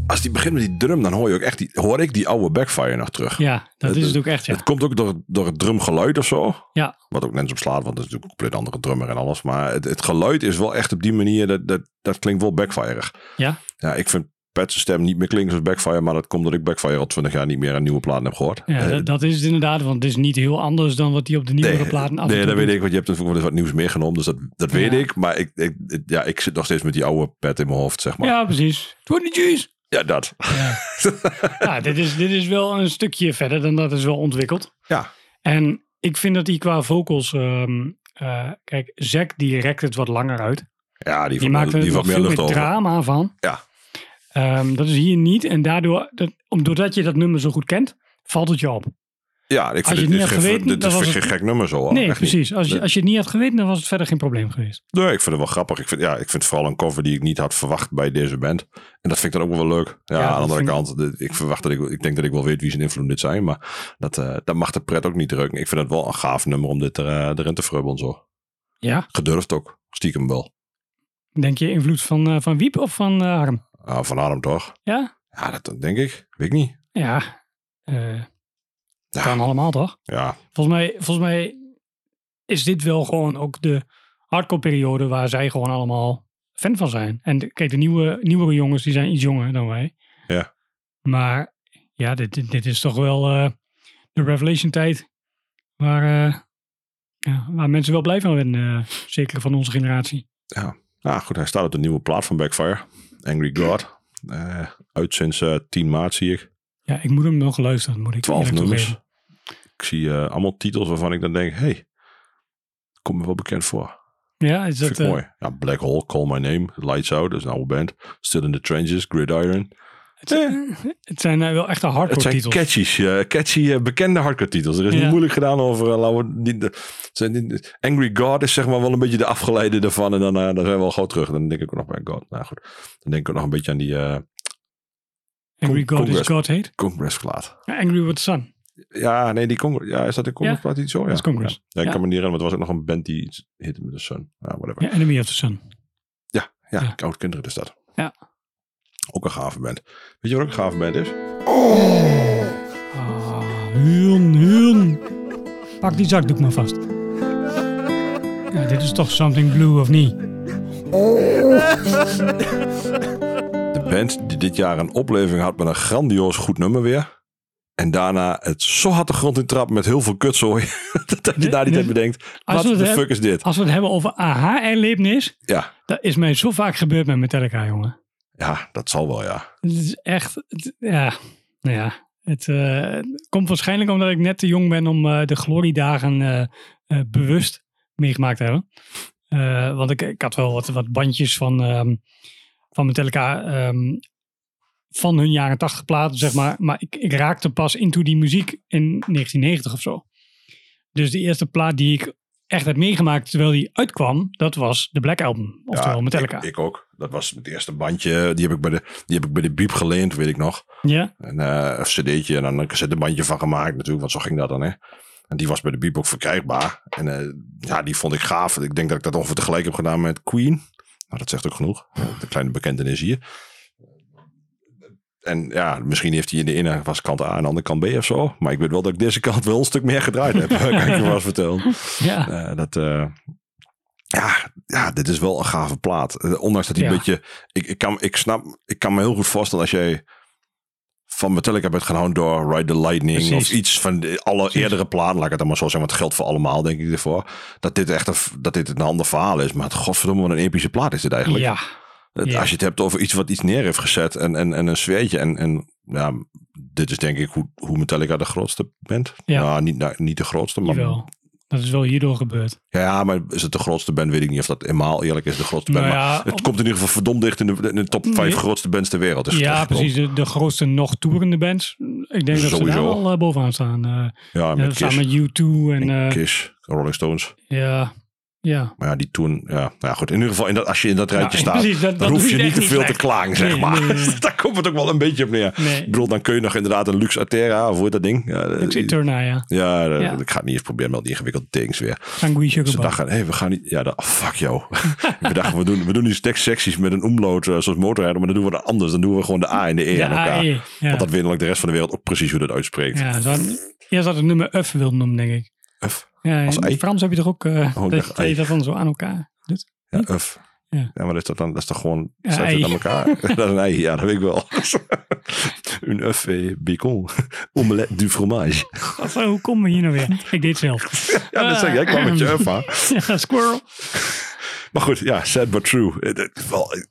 Als die begint met die drum, dan hoor je ook echt die, hoor ik die oude backfire nog terug. Ja, dat is het ook echt, ja. Het komt ook door, door het drumgeluid of zo. Ja. Wat ook net op slaat, want het is natuurlijk een compleet andere drummer en alles. Maar het, het geluid is wel echt op die manier, dat, dat, dat klinkt wel backfireig. Ja? Ja, ik vind Pat's stem niet meer klinken als backfire, maar dat komt omdat ik backfire al 20 jaar niet meer een nieuwe plaat heb gehoord. Ja, Eh, dat, dat is het inderdaad, want het is niet heel anders dan wat hij op de nieuwere Nee, platen af Nee, dat weet doet. ik, want je hebt natuurlijk wat nieuws meegenomen, dus dat, dat weet ik. Maar ik, ik, ja, ik zit nog steeds met die oude pet in mijn hoofd, zeg maar. Ja, precies. 20 G's. Ja, dat. Ja, ja dit, is, dit is wel een stukje verder dan dat is wel ontwikkeld. Ja. En ik vind dat hij qua vocals... ehm, eh, kijk, Zack die rekt het wat langer uit. Ja, die, Die maakt er die nog veel meer over. drama van. Ja. Ehm, dat is hier niet. En daardoor, dat, om- doordat je dat nummer zo goed kent, valt het je op. Ja, ik Als vind je het niet had geen- geweten, dit dan is was geen het- gek nummer zo. nee, Echt niet. precies. Als je, als je het niet had geweten, dan was het verder geen probleem geweest. Nee, ik vind het wel grappig. Ik vind, ja, ik vind het vooral een cover die ik niet had verwacht bij deze band. En dat vind ik dan ook wel leuk. Ja, Ja, aan de andere ik- kant, ik verwacht dat ik, ik denk dat ik wel weet wie zijn invloed dit zijn. Maar dat, eh, dat mag de pret ook niet drukken. Ik vind het wel een gaaf nummer om dit er, eh, erin te frubbelen zo. Ja. Gedurfd ook. Stiekem wel. Denk je invloed van, eh, van Wiep of van Harm? Ah, van Arm toch? Ja? Ja, dat, dat denk ik. Weet ik niet. Ja. Eh Ja. Kan allemaal toch? Ja, Volgens mij, volgens mij is dit wel gewoon ook de hardcore periode waar zij gewoon allemaal fan van zijn. En de- kijk, de nieuwe, nieuwere jongens die zijn iets jonger dan wij. Ja. Maar ja, dit, dit, dit is toch wel eh, de Revelation tijd waar, eh, ja, waar mensen wel blij van werden. eh, zeker van onze generatie. nou goed. Hij staat op de nieuwe plaat van Backfire. Angry God. Uit sinds eh, 10 maart zie ik. Ja, ik moet hem nog luisteren, moet ik 12 eerlijk nummers. Ik zie eh, allemaal titels waarvan ik dan denk, hey, komt me wel bekend voor. Ja, is Dat eh, mooi. Ja, Black Hole, Call My Name, Lights Out, dat is een oude band. Still in the Trenches, Gridiron. het, het zijn eh, wel echte Het hardcore zijn titels. catchy, eh, catchy eh, bekende hardcore titels. Er is Ja. niet moeilijk gedaan over, eh, laten we niet, de, zijn niet- Angry God is zeg maar wel een beetje de afgeleide daarvan. En dan, eh, dan zijn we wel gauw terug. Dan denk ik ook nog bij God. Nou goed, dan denk ik ook nog een beetje aan die eh Angry Con- God is. God hate. Congress plaat. Ja, Angry with the Sun. Ja, nee, die Congress. Ja, is dat een Congress plaat iets zo? Ja, is Congress. Ja, Ja, ik Ja. kan me niet herinneren, maar het was ook nog een band die iets hitte met de Sun. Ja, whatever. Ja, Enemy of the Sun. Ja, ja, Ja. Koud Kinderen is dat. Ja. Ook een gave band. Weet je wat ook een gave band is? Ah, Huun, Huun. Pak die zakdoek maar vast. Ja, dit is toch Something Blue of niet? De band die dit jaar een opleving had met een grandioos goed nummer weer. En daarna het zo hard de grond in trap met heel veel kutzooi. dat je daar niet aan bedenkt. Wat de hebben- fuck is dit? Als we het hebben over aha-erlevenis. Ja. Dat is mij zo vaak gebeurd met Metallica, jongen. ja, dat zal wel ja. Het is echt, het- ja, nou ja. Het eh, komt waarschijnlijk omdat ik net te jong ben om eh, de gloriedagen eh, bewust meegemaakt te hebben. Want ik, ik had wel wat, wat bandjes van, ehm van Metallica ehm, van hun jaren 80 platen, zeg maar. Maar ik, ik raakte pas into die muziek in 1990 of zo. Dus de eerste plaat die ik echt heb meegemaakt terwijl die uitkwam, dat was de Black Album. Oftewel Metallica. Ik, ik ook. Dat was het eerste bandje. Die heb ik bij de, die heb ik bij de Biep geleend, weet ik nog. ja, En, eh, een cd'tje en dan een cassettebandje van gemaakt natuurlijk. Want zo ging dat dan, hè. En die was bij de Biep ook verkrijgbaar. En eh, ja, die vond ik gaaf. Ik denk dat ik dat ongeveer tegelijk heb gedaan met Queen. Nou, dat zegt ook genoeg. De kleine bekentenis hier. En ja, misschien heeft hij in de ene was kant A en de andere kant B of zo. Maar ik weet wel dat ik deze kant wel een stuk meer gedraaid heb. kan ik je wel eens vertellen. ja. Eh, dat, eh, ja, ja, dit is wel een gave plaat. Eh, ondanks dat hij Ja. een beetje... Ik, ik, kan, ik snap, ik kan me heel goed voorstellen als jij van Metallica bent gehouden door Ride the Lightning Precies. of iets van de, alle Precies. eerdere platen, laat ik het dan maar zo zeggen, want het geldt voor allemaal, denk ik ervoor. Dat dit echt een, dat dit een ander verhaal is. Maar het godverdomme, wat een epische plaat is dit eigenlijk. ja. Het- ja. Als je het hebt over iets wat iets neer heeft gezet en, en, en een sfeertje. En, en ja, dit is denk ik hoe, hoe Metallica de grootste bent. Ja. Nou, niet, nou, niet de grootste, maar Jawel. Dat is wel hierdoor gebeurd. ja, maar is het de grootste band? Weet ik niet of dat eenmaal eerlijk is de grootste band. Nou maar het op- komt in ieder geval verdomd dicht in de, in de top 5 Nee. grootste bands ter wereld. ja, precies. De, de grootste nog toerende bands. Ik denk dat ze daar al eh, bovenaan staan. Eh, Ja, met samen met U2 en en eh, Kiss, Rolling Stones. ja, ja. Maar ja, die toen, ja, nou ja, goed. In ieder geval, in dat, als je in dat rijtje Ja, staat, precies, dat- dan dat hoef je niet te veel te klagen, zeg Nee, maar. nee, nee. Daar komt het ook wel een beetje op neer. Nee. Ik bedoel, dan kun je nog inderdaad een Lux Aterra, of hoe dat ding? Ja, Lux Eterna, ja. ja, dat- Ja. ik ga het niet eens proberen met al die ingewikkelde tekens weer. Sangui Sugar Ze dachten, hé, we gaan niet... Ja, dat, oh, fuck jou. we dachten, we doen, we doen die tekstsecties met een omload eh, zoals motorrijden, maar dan doen we dat anders. Dan doen we gewoon de A en de E Ja, aan elkaar. Ja. Want dat weet de rest van de wereld ook precies hoe dat uitspreekt. Ja, had- eerst had het nummer Uff wilde noemen, denk ik. Uf. Ja, Als ei? Frans heb je toch ook eh Oh, ik dat, je zo aan elkaar doet? Ja, uf. Ja. Ja. maar dat is, dat dan, dat is toch gewoon... Ja, je ei. aan elkaar? dat is een ei, ja, dat weet ik wel. een œuf et bacon. Omelette du fromage. Hoe komen we hier nou weer? Ik deed het zelf. Ja, dat zeg jij. Ik kwam met je œuf aan. ja, squirrel. Maar goed, ja, sad but true. Eh,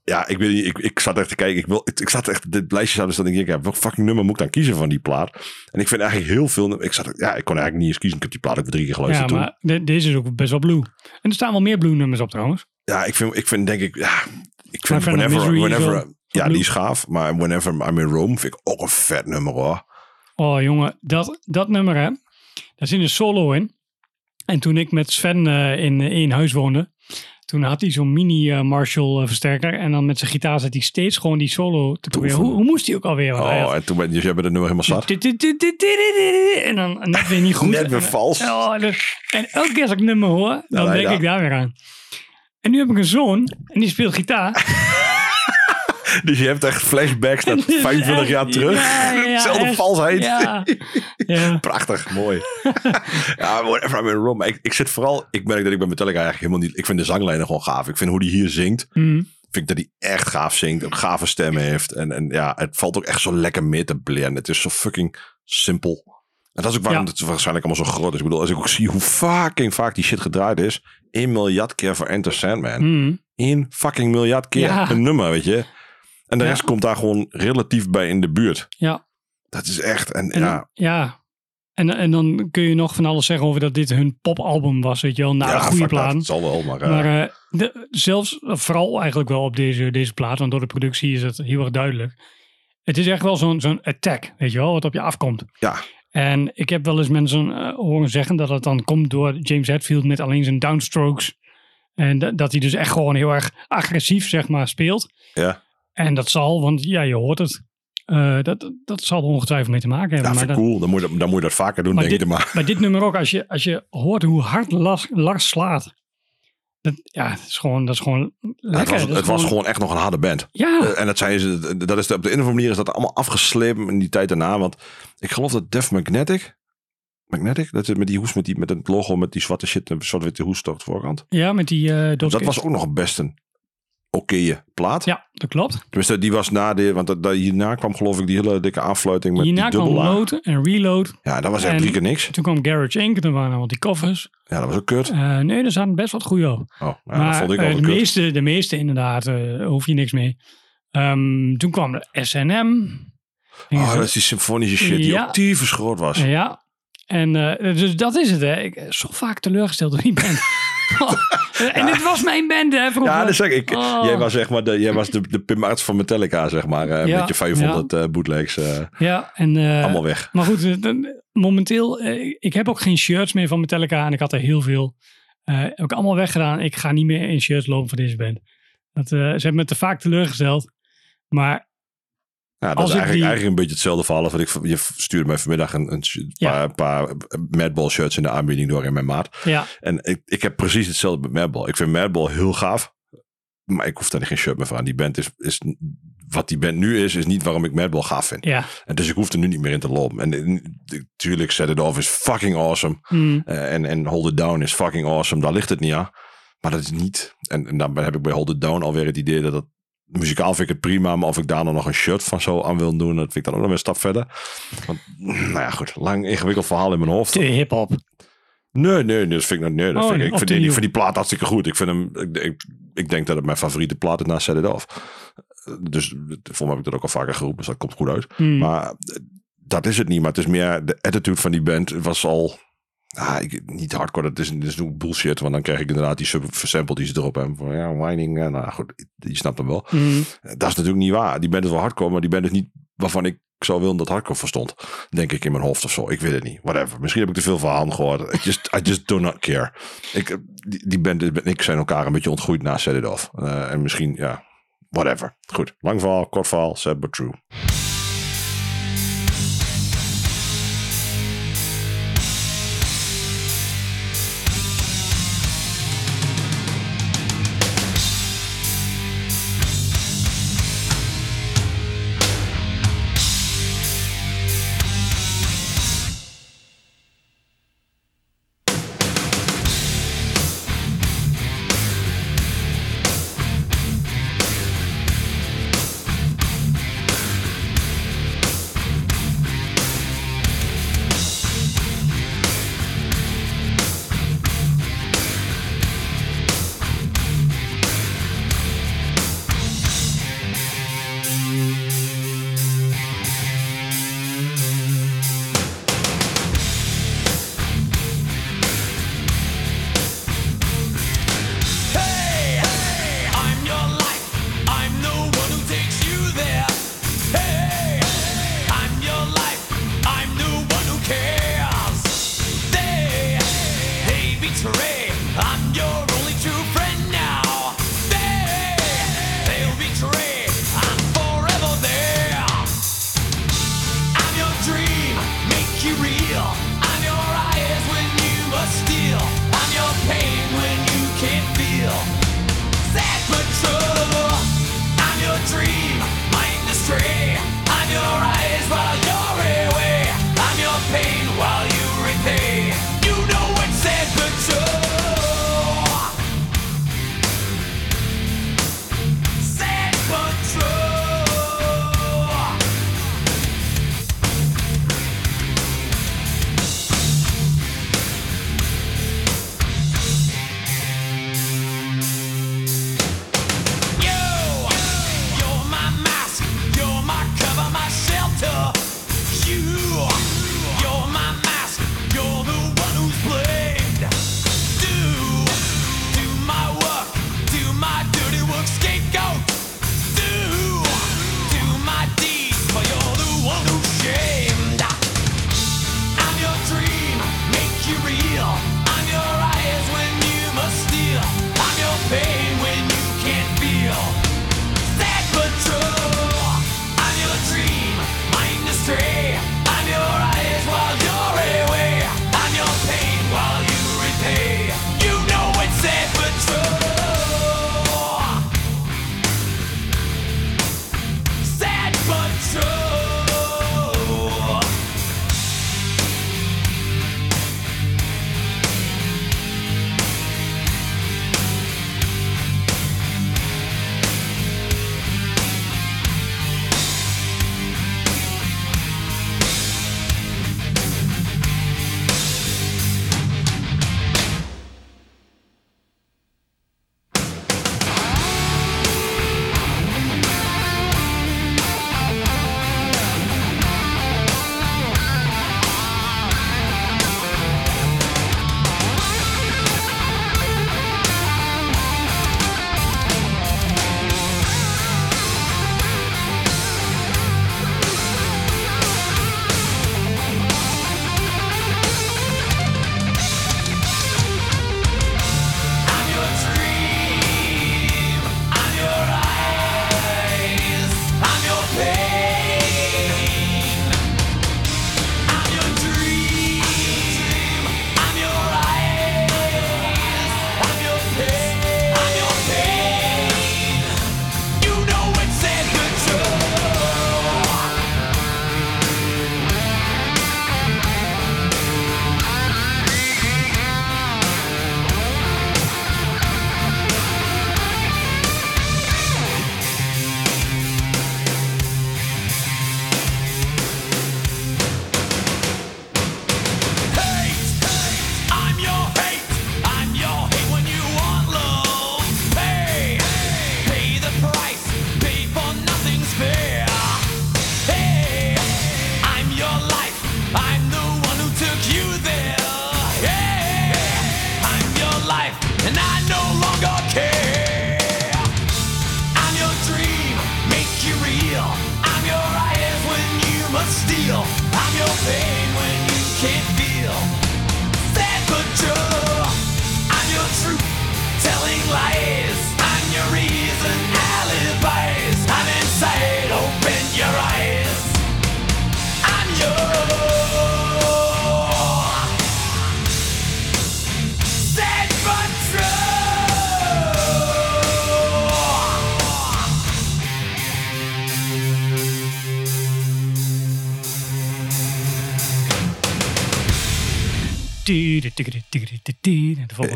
ja, ik weet niet, ik, ik zat echt te kijken. Ik, wil, ik, ik zat echt, dit lijstje zat dus dat ik ja, welk fucking nummer moet ik dan kiezen van die plaat? En ik vind eigenlijk heel veel, ik zat, ja, ik kon eigenlijk niet eens kiezen. Ik heb die plaat ook drie keer Ja, geluisterd toen. maar de- deze is ook best wel blue. En er staan wel meer blue nummers op trouwens. Ja, ik vind, ik vind denk ik, ja, ik vind whenever, whenever, ja, blue. die is gaaf. Maar whenever I'm in Rome vind ik ook een vet nummer hoor. Oh jongen, dat, dat nummer hè. Daar zit een solo in. En toen ik met Sven eh, in één huis woonde. Toen had hij zo'n mini eh, Marshall eh, versterker. En dan met zijn gitaar zat hij steeds gewoon die solo te proberen. Hoe, hoe moest hij ook alweer? Want Oh, en toen ben dus jij bent het nummer helemaal zat. En dan net weer niet goed. Net weer vals. Oh, dus- en elke keer als ik nummer hoor, dan nee, denk ik daar weer aan. En nu heb ik een zoon en die speelt gitaar. Dus je hebt echt flashbacks naar 25 jaar terug. Echt. valsheid. Prachtig, mooi. ja, whatever I'm in Rome. Maar ik, ik zit vooral, ik merk dat ik bij Metallica eigenlijk helemaal niet, ik vind de zanglijnen gewoon gaaf. Ik vind hoe die hier zingt, Mm. vind ik dat hij echt gaaf zingt, een gave stem heeft. En, en ja, het valt ook echt zo lekker mee te blenden. Het is zo fucking simpel. En dat is ook waarom Ja. het waarschijnlijk allemaal zo groot is. Ik bedoel, als ik ook zie hoe fucking vaak die shit gedraaid is. 1 miljard keer voor Enter Sandman. Mm. 1 fucking miljard keer Ja. een nummer, weet je. En de Ja. rest komt daar gewoon relatief bij in de buurt. Ja. Dat is echt, en, En, ja, ja. En, en dan kun je nog van alles zeggen over dat dit hun popalbum was, weet je wel. Nou, ja, goede dat. plaat. Het zal wel, maar... eh, Maar eh, de, zelfs, vooral eigenlijk wel op deze, deze plaat, want door de productie is het heel erg duidelijk. Het is echt wel zo'n zo'n attack, weet je wel, wat op je afkomt. Ja. En ik heb wel eens mensen eh, horen zeggen dat het dan komt door James Hetfield met alleen zijn downstrokes. En dat, dat hij dus echt gewoon heel erg agressief, zeg maar, speelt. Ja. En dat zal, want ja, je hoort het. Eh, dat, dat zal er ongetwijfeld mee te maken hebben. Ja, maar dat- cool. Dan moet, je dat, dan moet je dat vaker doen, denk dit- ik. Maar bij dit nummer ook, als je, als je hoort hoe hard Lars, Lars slaat. Dat, ja, het is gewoon, dat is gewoon lekker. het, was, het was gewoon echt nog een harde band. Ja, Eh, en dat zijn ze, dat is de, op de een of andere manier is dat allemaal afgeslepen in die tijd daarna. Want ik geloof dat Def Magnetic, Magnetic, dat is met die hoes, met, die, met het logo, met die zwarte shit, een soort witte hoes op de voorkant. ja met die uh, Dat was ook nog best een oké plaat. Ja, dat klopt. Tenminste, die was na de, want dat, dat- hierna kwam geloof ik die hele dikke aanfluiting met Hierna die kwam dubbel Load en Reload. Ja, dat was echt drie keer niks. Toen kwam Garage Inc. Toen waren al die covers. Ja, dat was ook kut. Eh, nee, er zaten best wat goede op. Oh, ja, dat maar vond ik wel de, meeste, de meeste inderdaad, eh hoef je niks mee. Ehm, toen kwam de SNM. Oh, dat is die symfonische shit die Ja. ook was. Ja. En eh, dus dat is het, hè. Ik ben zo vaak teleurgesteld door die band. en dit was mijn band, hè, vroeger. Ja, dat zeg ik. Oh. Jij was, zeg maar, de, jij was de, de Pim Arts van Metallica, zeg maar. eh, Ja, met je 500 eh, bootlegs. eh, Ja, en... eh, allemaal weg. Maar goed, eh, momenteel, eh, ik heb ook geen shirts meer van Metallica en ik had er heel veel. Eh heb ik allemaal weggedaan. Ik ga niet meer in shirts lopen voor deze band. Dat, eh, ze hebben me te vaak teleurgesteld. Maar Ja, dat Als is eigenlijk, die- eigenlijk een beetje hetzelfde verhaal. Wat ik, je stuurde mij vanmiddag een, een Ja. paar, paar Madball shirts in de aanbieding door in mijn maat. ja, En ik, ik heb precies hetzelfde met Madball. Ik vind Madball heel gaaf. Maar ik hoef daar geen shirt meer van. Die band is, is... Wat die band nu is, is niet waarom ik Madball gaaf vind. ja. En dus ik hoef er nu niet meer in te lopen. En natuurlijk, Set It Off is fucking awesome. Mm, Eh, en, en Hold It Down is fucking awesome. Daar ligt het niet aan. Maar dat is niet. En, en dan heb ik bij Hold It Down alweer het idee dat het. Muzikaal vind ik het prima, maar of ik daar dan nog een shirt van zo aan wil doen, dat vind ik dan ook nog een stap verder. Want, nou ja, goed, lang ingewikkeld verhaal in mijn hoofd. te hip-hop. Nee, nee, nee, dat vind ik, nee, dat Oh, vind ik, ik, vind die, ik vind die plaat hartstikke goed. Ik, vind hem, ik, ik, ik denk dat het mijn favoriete plaat is na Set It Off. Dus voor mij heb ik dat ook al vaker geroepen, dus dat komt goed uit. Mm, Maar dat is het niet. Maar het is meer de attitude van die band was al. Ah, ik, niet hardcore, dat is, dat is bullshit. Want dan krijg ik inderdaad die sub sample die ze erop hebben. Van ja, whining. eh, Nou goed, je snapt hem wel. mm, Dat is natuurlijk niet waar. Die band is wel hardcore, maar die band is niet waarvan ik zou willen dat hardcore verstond. Denk ik in mijn hoofd of zo. Ik weet het niet. Whatever. Misschien heb ik te veel van gehoord. I just, I just do not care. Ik, eh, die, die band en ik zijn elkaar een beetje ontgroeid na Set It Off. Eh, en misschien, ja, whatever. Goed. Lang verhaal, kort verhaal, sad but true.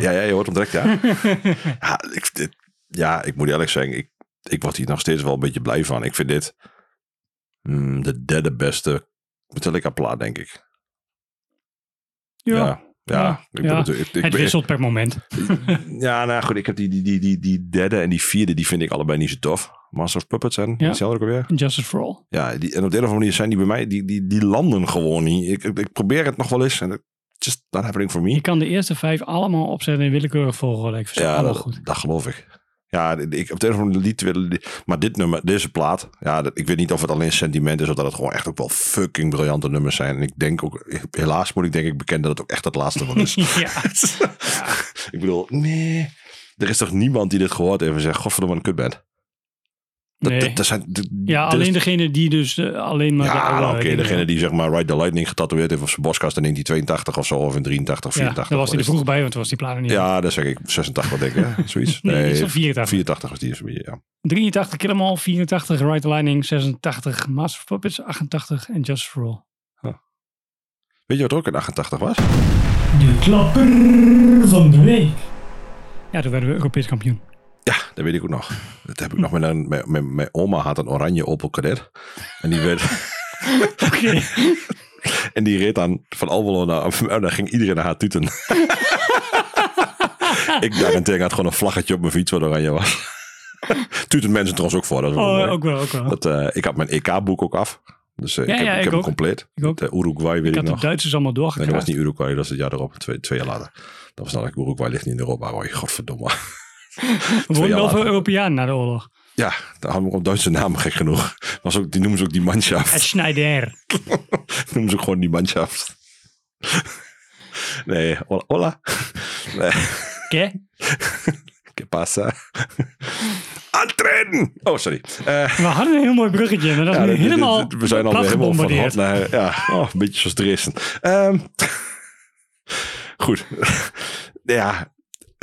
Ja, ja, je hoort hem direct, ja. ja, ik, dit- ja, ik moet eerlijk zeggen, ik, ik word hier nog steeds wel een beetje blij van. Ik vind dit mm, de derde beste Metallica plaat, denk ik. Ja, ja. ja, ik ja. ik- ik het wisselt per moment. Ja, nou goed, ik heb die, die, die, die, die derde en die vierde, die vind ik allebei niet zo tof. Master of Puppets en Ja. die ook alweer. Justice for All. Ja, die, en op de een of andere manier zijn die bij mij, die, die, die landen gewoon niet. Ik, ik, probeer het nog wel eens en just not happening for me. Je kan de eerste vijf allemaal opzetten in willekeurig volgorde. Ik vind Ja, allemaal dat, goed. dat geloof ik. Ja, ik op de een of andere manier lied willen. Maar dit nummer, deze plaat, ja, dat, ik weet niet of het alleen sentiment is of dat het gewoon echt ook wel fucking briljante nummers zijn. En ik denk ook, helaas moet ik denk ik bekennen dat het ook echt het laatste van is. ja. ik bedoel, nee, er is toch niemand die dit gehoord heeft en zegt, godverdomme, een kutband. Dat, Nee. dat, dat zijn, ja, alleen is- degene die dus eh, alleen maar... Ja, nou, oké, degene die zeg maar Ride the Lightning getatoeëerd heeft op zijn boskast in 1982 of zo, of in 83 of Ja, 84. daar was hij er vroeg bij, want toen was die plaat niet. Ja, dat zeg ik. 86 denk ik, hè? Zoiets. Nee, iets van 84. 84 was die ja. 83 Kill 'Em All, 84 Ride the Lightning, 86 Master of Puppets, 88 en Just for All. Weet je wat er ook in 88 was? De klapper van de week. Ja, toen werden we Europees kampioen. Ja, dat weet ik ook nog. Dat heb ik nog met een... Mijn, mijn, mijn oma had een oranje Opel Kadett. En die werd... Oké. En die reed dan van Almelo naar Amsterdam. En dan ging iedereen naar haar tuten. ik daarentegen had gewoon een vlaggetje op mijn fiets wat oranje was. tuten mensen trouwens ook voor. Dat wel Oh, ook wel, ook wel. Dat, eh, ik had mijn EK-boek ook af. Dus eh, Ja, ik heb, ja, ik ik heb hem compleet. Ik ook. De Uruguay weet Ik ik, had de nog. Duitsers allemaal Nee, dat was niet Uruguay, dat was het jaar erop. Twee, twee jaar later. Dat was namelijk Uruguay ligt niet in Europa. Roy, godverdomme. Jaar wel veel. Europeanen na de oorlog. Ja, daar hadden we ook Duitse namen gek genoeg. Was ook, die noemen ze ook die Het manschaft. Schneider. noemen ze ook gewoon die manschaft. Nee, hola. hola. Nee, Oké. ¿qué pasa? Antren! Oh, sorry. Eh, We hadden een heel mooi bruggetje, maar dat is nu helemaal we zijn plat helemaal van hot naar... Ja, oh, een beetje zoals Dresden. Ehm, goed. ja,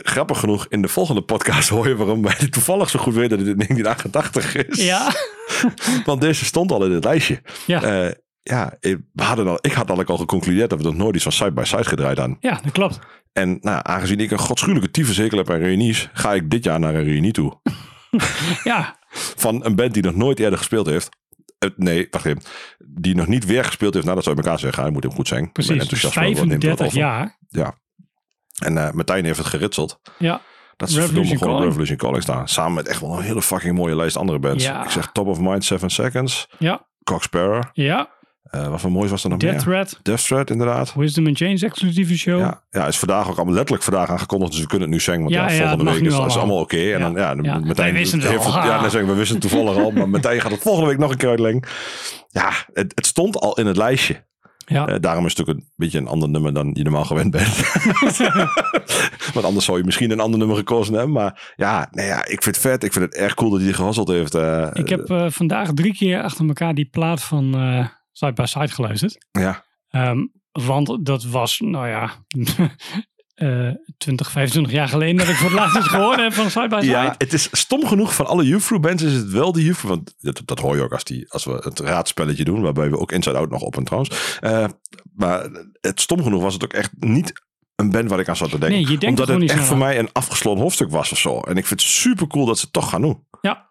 grappig genoeg, in de volgende podcast hoor je waarom wij toevallig zo goed weten dat het 1988 is. Ja, Want deze stond al in het lijstje. ja. Eh, ja, ik- we hadden al, ik had eigenlijk al geconcludeerd dat we nog nooit iets van side by side gedraaid aan. ja, dat klopt. En nou, aangezien ik een godschuwelijke tyfushekel heb aan reunies, ga ik dit jaar naar een reunie toe. Ja, Van een band die nog nooit eerder gespeeld heeft. Eh, nee, wacht even. Die nog niet weer gespeeld heeft nadat ze uit elkaar zijn gegaan. Moet hem goed zijn. Precies. Dus enthousiasme wordt- neemt wat 35 over. jaar. Ja. En eh Martijn heeft het geritseld. Ja, Dat ze Revolution verdomme gewoon op Calling. Revolution Calling staan. Samen met echt wel een hele fucking mooie lijst andere bands. Ja. Ik zeg Top of Mind, Seven Seconds. ja, Sparrow. ja. Eh, wat voor moois was er nog Death meer? Threat, Death Threat, inderdaad. Wisdom and Change exclusieve show. Ja, ja, is vandaag ook allemaal letterlijk vandaag aangekondigd. Dus we kunnen het nu zeggen. Want Ja, ja, volgende week is dat is allemaal. allemaal oké. En dan, ja, meteen wij wisten het al. Ja, dan zeggen we, we wisten het toevallig al. Maar meteen gaat het volgende week nog een keer uitleggen. Ja, het, het stond al in het lijstje. Ja. Eh, daarom is het ook een beetje een ander nummer dan je normaal gewend bent. Want anders zou je misschien een ander nummer gekozen hebben. Maar ja, nee, ja, ik vind het vet. Ik vind het erg cool dat hij gehasseld heeft. eh, Ik heb eh, vandaag drie keer achter elkaar die plaat van Side by Side geluisterd. ja, Ehm, want dat was, nou ja, eh 20, 25 jaar geleden dat ik voor het laatst gehoord heb van Side by Side. Ja, het is stom genoeg van alle Youthfru bands is het wel de Youthfru. Want dat, dat hoor je ook als, die, als we het raadspelletje doen. Waarbij we ook Inside Out nog op en trouwens. Eh, maar het stom genoeg was het ook echt niet een band waar ik aan zat te denken. Nee, Omdat het echt voor aan. mij een afgesloten hoofdstuk was of zo. En ik vind het super cool dat ze het toch gaan doen. Ja.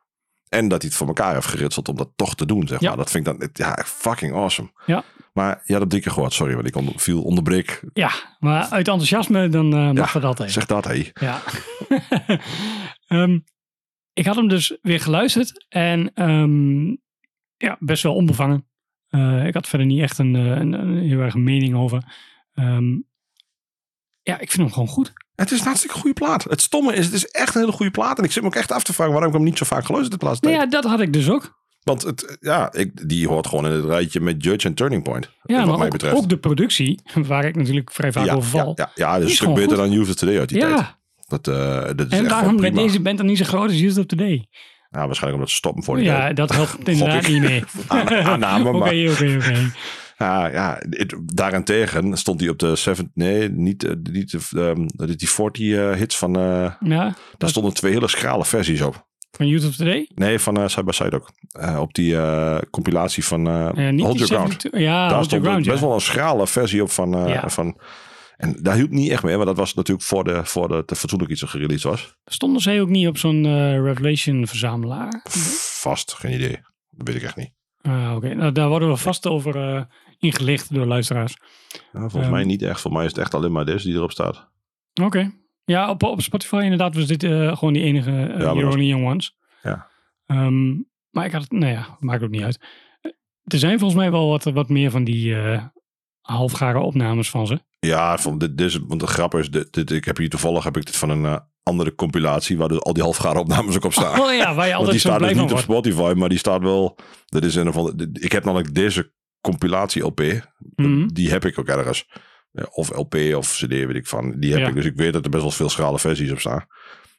En dat hij het voor elkaar heeft geritseld om dat toch te doen, zeg Ja. maar. Dat vind ik dan ja, fucking awesome. Ja. Maar het drie keer gehoord. Sorry, want ik onder, viel onderbreek. Ja, maar uit enthousiasme dan eh, mag Ja, dat altijd. Zeg dat, hé. Ja. Ehm, ik had hem dus weer geluisterd en ehm, ja, best wel onbevangen. Eh, ik had verder niet echt een, eh, een, een heel erg mening over. Ehm, ja, ik vind hem gewoon goed. Het is een hartstikke goede plaat. Het stomme is, het is echt een hele goede plaat. En ik zit me ook echt af te vragen waarom ik hem niet zo vaak geluisterd heb de laatste Nou ja, dat had ik dus ook. Want het, ja, ik, die hoort gewoon in het rijtje met Judge en Turning Point. Ja, wat maar mij ook, betreft. ook de productie, waar ik natuurlijk vrij vaak ja, over val. Ja, ja, ja, dat is is een stuk beter dan Youth of Today uit die tijd. Ja, Dat, eh, dat is en echt daarom met deze band dan niet zo groot als Used Up Today. Ja, waarschijnlijk omdat ze stoppen voor die Ja, tijd. dat helpt inderdaad niet mee. Aanname, Oké, maar- oké, oké. Ja, ja het- daarentegen stond hij op de 7... Nee, niet, eh, niet ehm, die 40 eh, hits van... Ja, daar stonden twee hele schrale versies op. van Up Today. Nee, van eh, Side by Side ook. Eh, op die eh, compilatie van niet Hold Your Ground. 72 Ja, daar stond Ground, best ja. wel een schrale versie op van... Ja. van en daar hielp niet echt mee, want dat was natuurlijk voor de, voor de, de fatsoenlijk iets gereleased was. Stonden zij ook niet op zo'n Revelation verzamelaar? Vast, geen idee. Dat weet ik echt niet. Ah, oké. Nou, daar worden we vast over ingelicht door luisteraars. Ja, volgens Ehm. mij niet echt. Volgens mij is het echt alleen maar deze die erop staat. Oké. Ja, op, op Spotify inderdaad was dit eh, gewoon die enige uh, Only Young Ones. Ja. Ehm, maar ik had het, nou ja, maakt ook niet uit. Eh, Er zijn volgens mij wel wat, wat meer van die halfgare opnames van ze. Ja, van dit, dit want de grap is, dit, dit, ik heb hier toevallig heb ik dit van een andere compilatie waar dus al die halfgare opnames ook op staan. Oh ja, waar je die altijd zo staat dus van niet op wordt. Spotify, maar die staat wel. Dat is een andere. Ik heb namelijk deze compilatie LP. Mhm. Die heb ik ook ergens. Ja, Of LP of CD, weet ik van. Die heb Ja. ik. Dus ik weet dat er best wel veel schrale versies op staan.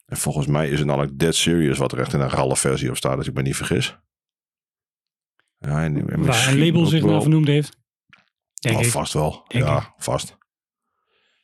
En volgens mij is het namelijk Dead Serious wat er echt in een rale versie op staat, als ik me niet vergis. Ja, en, en Waar een label zich wel- naar vernoemd heeft. Denk Oh, ik. vast wel. Denk ja, ik. vast.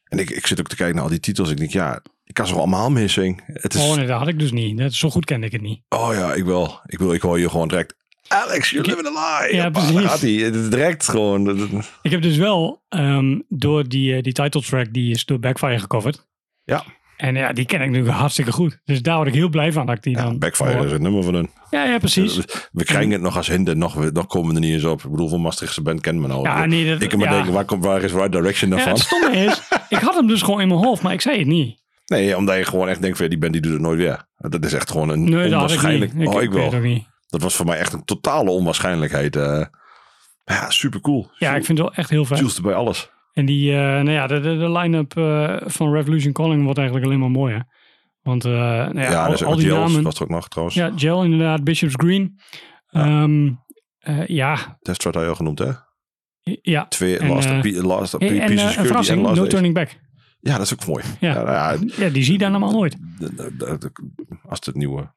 En ik, ik zit ook te kijken naar al die titels. Ik denk, ja, ik kan ze wel allemaal missing. Het is, Oh oh, nee, dat had ik dus niet. Dat, zo goed kende ik het niet. ja, ik wil. Ik wil. Ik hoor je gewoon direct. Alex, you're living a lie. Ja, precies. Daar gaat hij. Direct gewoon. Ik heb dus wel ehm, door die, eh, die title track, die is door Backfire gecoverd. Ja. En ja, die ken ik nu hartstikke goed. Dus daar word ik heel blij van dat ik die Ja, dan... Backfire hoor. is het nummer van hun. Ja, ja, precies. We, we krijgen het nog als hinder. Nog, nog komen we er niet eens op. Ik bedoel, van Maastrichtse band kennen we nou. Ja, nee, dat- ik kan maar ja. denken, waar, komt, waar is Right Direction Ja, daarvan? het stomme is, ik had hem dus gewoon in mijn hoofd, maar ik zei het niet. Nee, omdat je gewoon echt denkt, van, ja, die band die doet het nooit weer. Dat is echt gewoon een Nee, ik onwaarschijnlijk... niet. oh, ik weet wel. het ook niet. Dat was voor mij echt een totale onwaarschijnlijkheid. eh. ja, super cool. Ja, ik vind het wel echt heel vet. Jules bij alles. En die, eh, nou ja, de, de, de line-up eh, van Revolution Calling wordt eigenlijk alleen maar mooier. Want nou ja, Ja, al, die Gels, namen... was er ook nog trouwens. Ja, Gel inderdaad, Bishop's Green. Ja, Test had je al genoemd, hè? ja. Twee, En, last, Pe- last Hey, en verrassing, en Last No Days. Turning Back. Ja, dat is ook mooi. Ja. Ja, nou ja, Ja, die zie je dan allemaal nooit. als het nieuwe...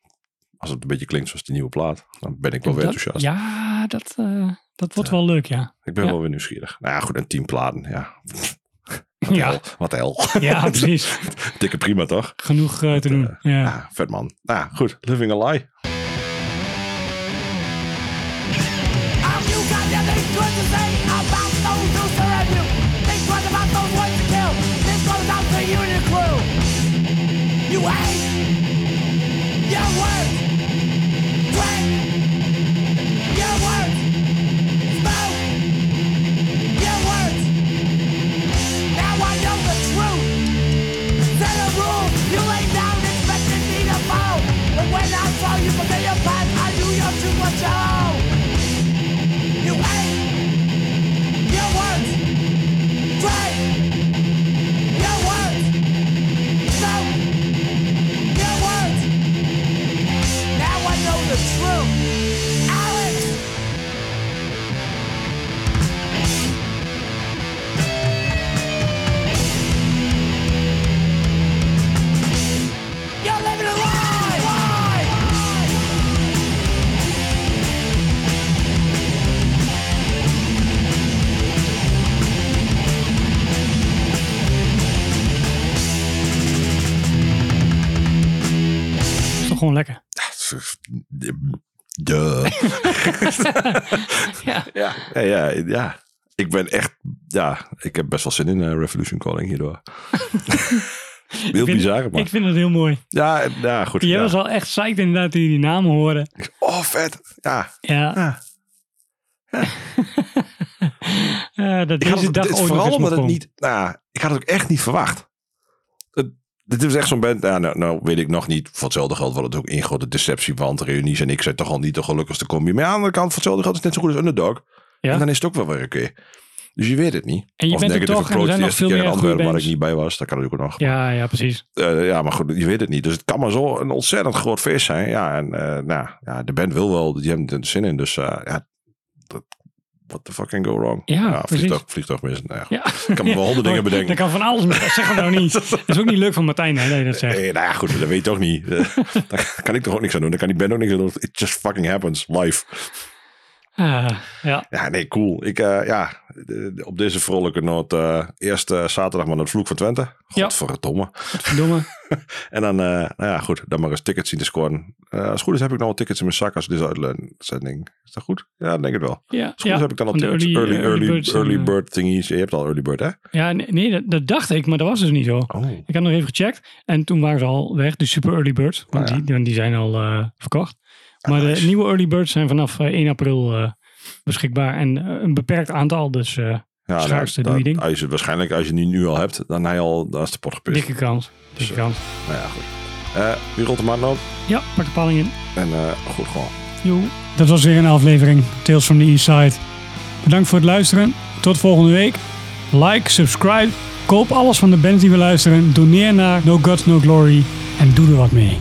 Als het een beetje klinkt zoals die nieuwe plaat, dan ben ik wel weer Dat- enthousiast. ja, dat, eh, dat wordt wel leuk, ja. Ik ben Ja. wel weer nieuwsgierig. Nou ja, goed, en tien platen, ja. Ja, Hel, Wat de hel. ja precies. Dikke prima, toch? Genoeg eh, te doen. Ja. Ja, vet man. Nou, goed. Living a Lie. You got toch gewoon lekker. Duh. Ja. ja, ja, ja, ja. Ik ben echt, ja, ik heb best wel zin in eh, Revolution Calling hierdoor. Heel bizar, maar. Ik vind het heel mooi. ja, ja, goed. Jij ja. was al echt psyched inderdaad toen je die namen hoorde. Oh, vet. Ja. Ja. ja. Eh, dat Ik had deze het, dag het is ooit nog vooral omdat het niet, nou, ik had het ook echt niet verwacht. Het, dit is echt zo'n band, nou, nou, nou weet ik nog niet, voor hetzelfde geld wordt het ook één grote deceptie, want reunies en ik zijn toch al niet de gelukkigste combi. Maar aan de andere kant, voor hetzelfde geld is het net zo goed als Underdog. Ja. En dan is het ook wel weer oké. Dus je weet het niet. En je of bent er toch, en er Approach nog eerste veel meer goede waar ik niet bij was. Dat kan natuurlijk ook nog. Ja, ja, precies. Eh, ja, maar goed, je weet het niet. Dus het kan maar zo een ontzettend groot feest zijn. Ja, en eh, nou, ja, de band wil wel, die hebben er zin in. Dus eh, ja, dat, what the fuck can go wrong? Ja, precies. vliegtuig, missen. Nou, ja. Ja. Ik kan me wel honderd dingen bedenken. Dat kan van alles. Zeg het nou niet. Dat is ook niet leuk van Martijn, hè, dat je dat zegt. Eh, nou ja, goed, dat weet je toch niet. Eh, Daar kan ik toch ook niks aan doen. Daar kan die band ook niks aan doen. It just fucking happens, live. Ah, ja. Ja, nee, cool. Ik, eh, ja, de- op deze vrolijke noot. eh eerst eh, zaterdag maar naar het Vloek van Twente. Ja. Godverdomme. Verdomme. En dan, eh, nou ja, goed, dan maar eens tickets zien te scoren. Als het goed is heb ik nog wel tickets in mijn zak als deze uitzending. Is dat goed? Ja, ik denk het wel. Ja, Als het goed ja. is heb ik dan al tickets. early- Early, early early, birds en, early bird thingies. Je hebt al early bird, hè? Ja, nee, nee, dat, dat dacht ik, maar dat was dus niet zo. Oh. Ik had nog even gecheckt en toen waren ze al weg, de super early birds. Want, Ah, ja. die, zijn al verkocht. Maar de nieuwe early birds zijn vanaf eh, 1 april beschikbaar. En eh, een beperkt aantal, dus eh, Ja, Schaarste, nou, doe je dat- ding. Als je, waarschijnlijk als je die nu al hebt, dan, je al, dan is de pot gepist. dikke kans. Dikke Zo. kans. Nou ja, goed. Eh wie rolt de maand op? Ja, pak de paling in. En eh, goed, gewoon. Jo. Dat was weer een aflevering Tales from the East Side. Bedankt voor het luisteren. Tot volgende week. Like, subscribe. Koop alles van de bands die we luisteren. Doneer naar No Gods No Glory. En doe er wat mee.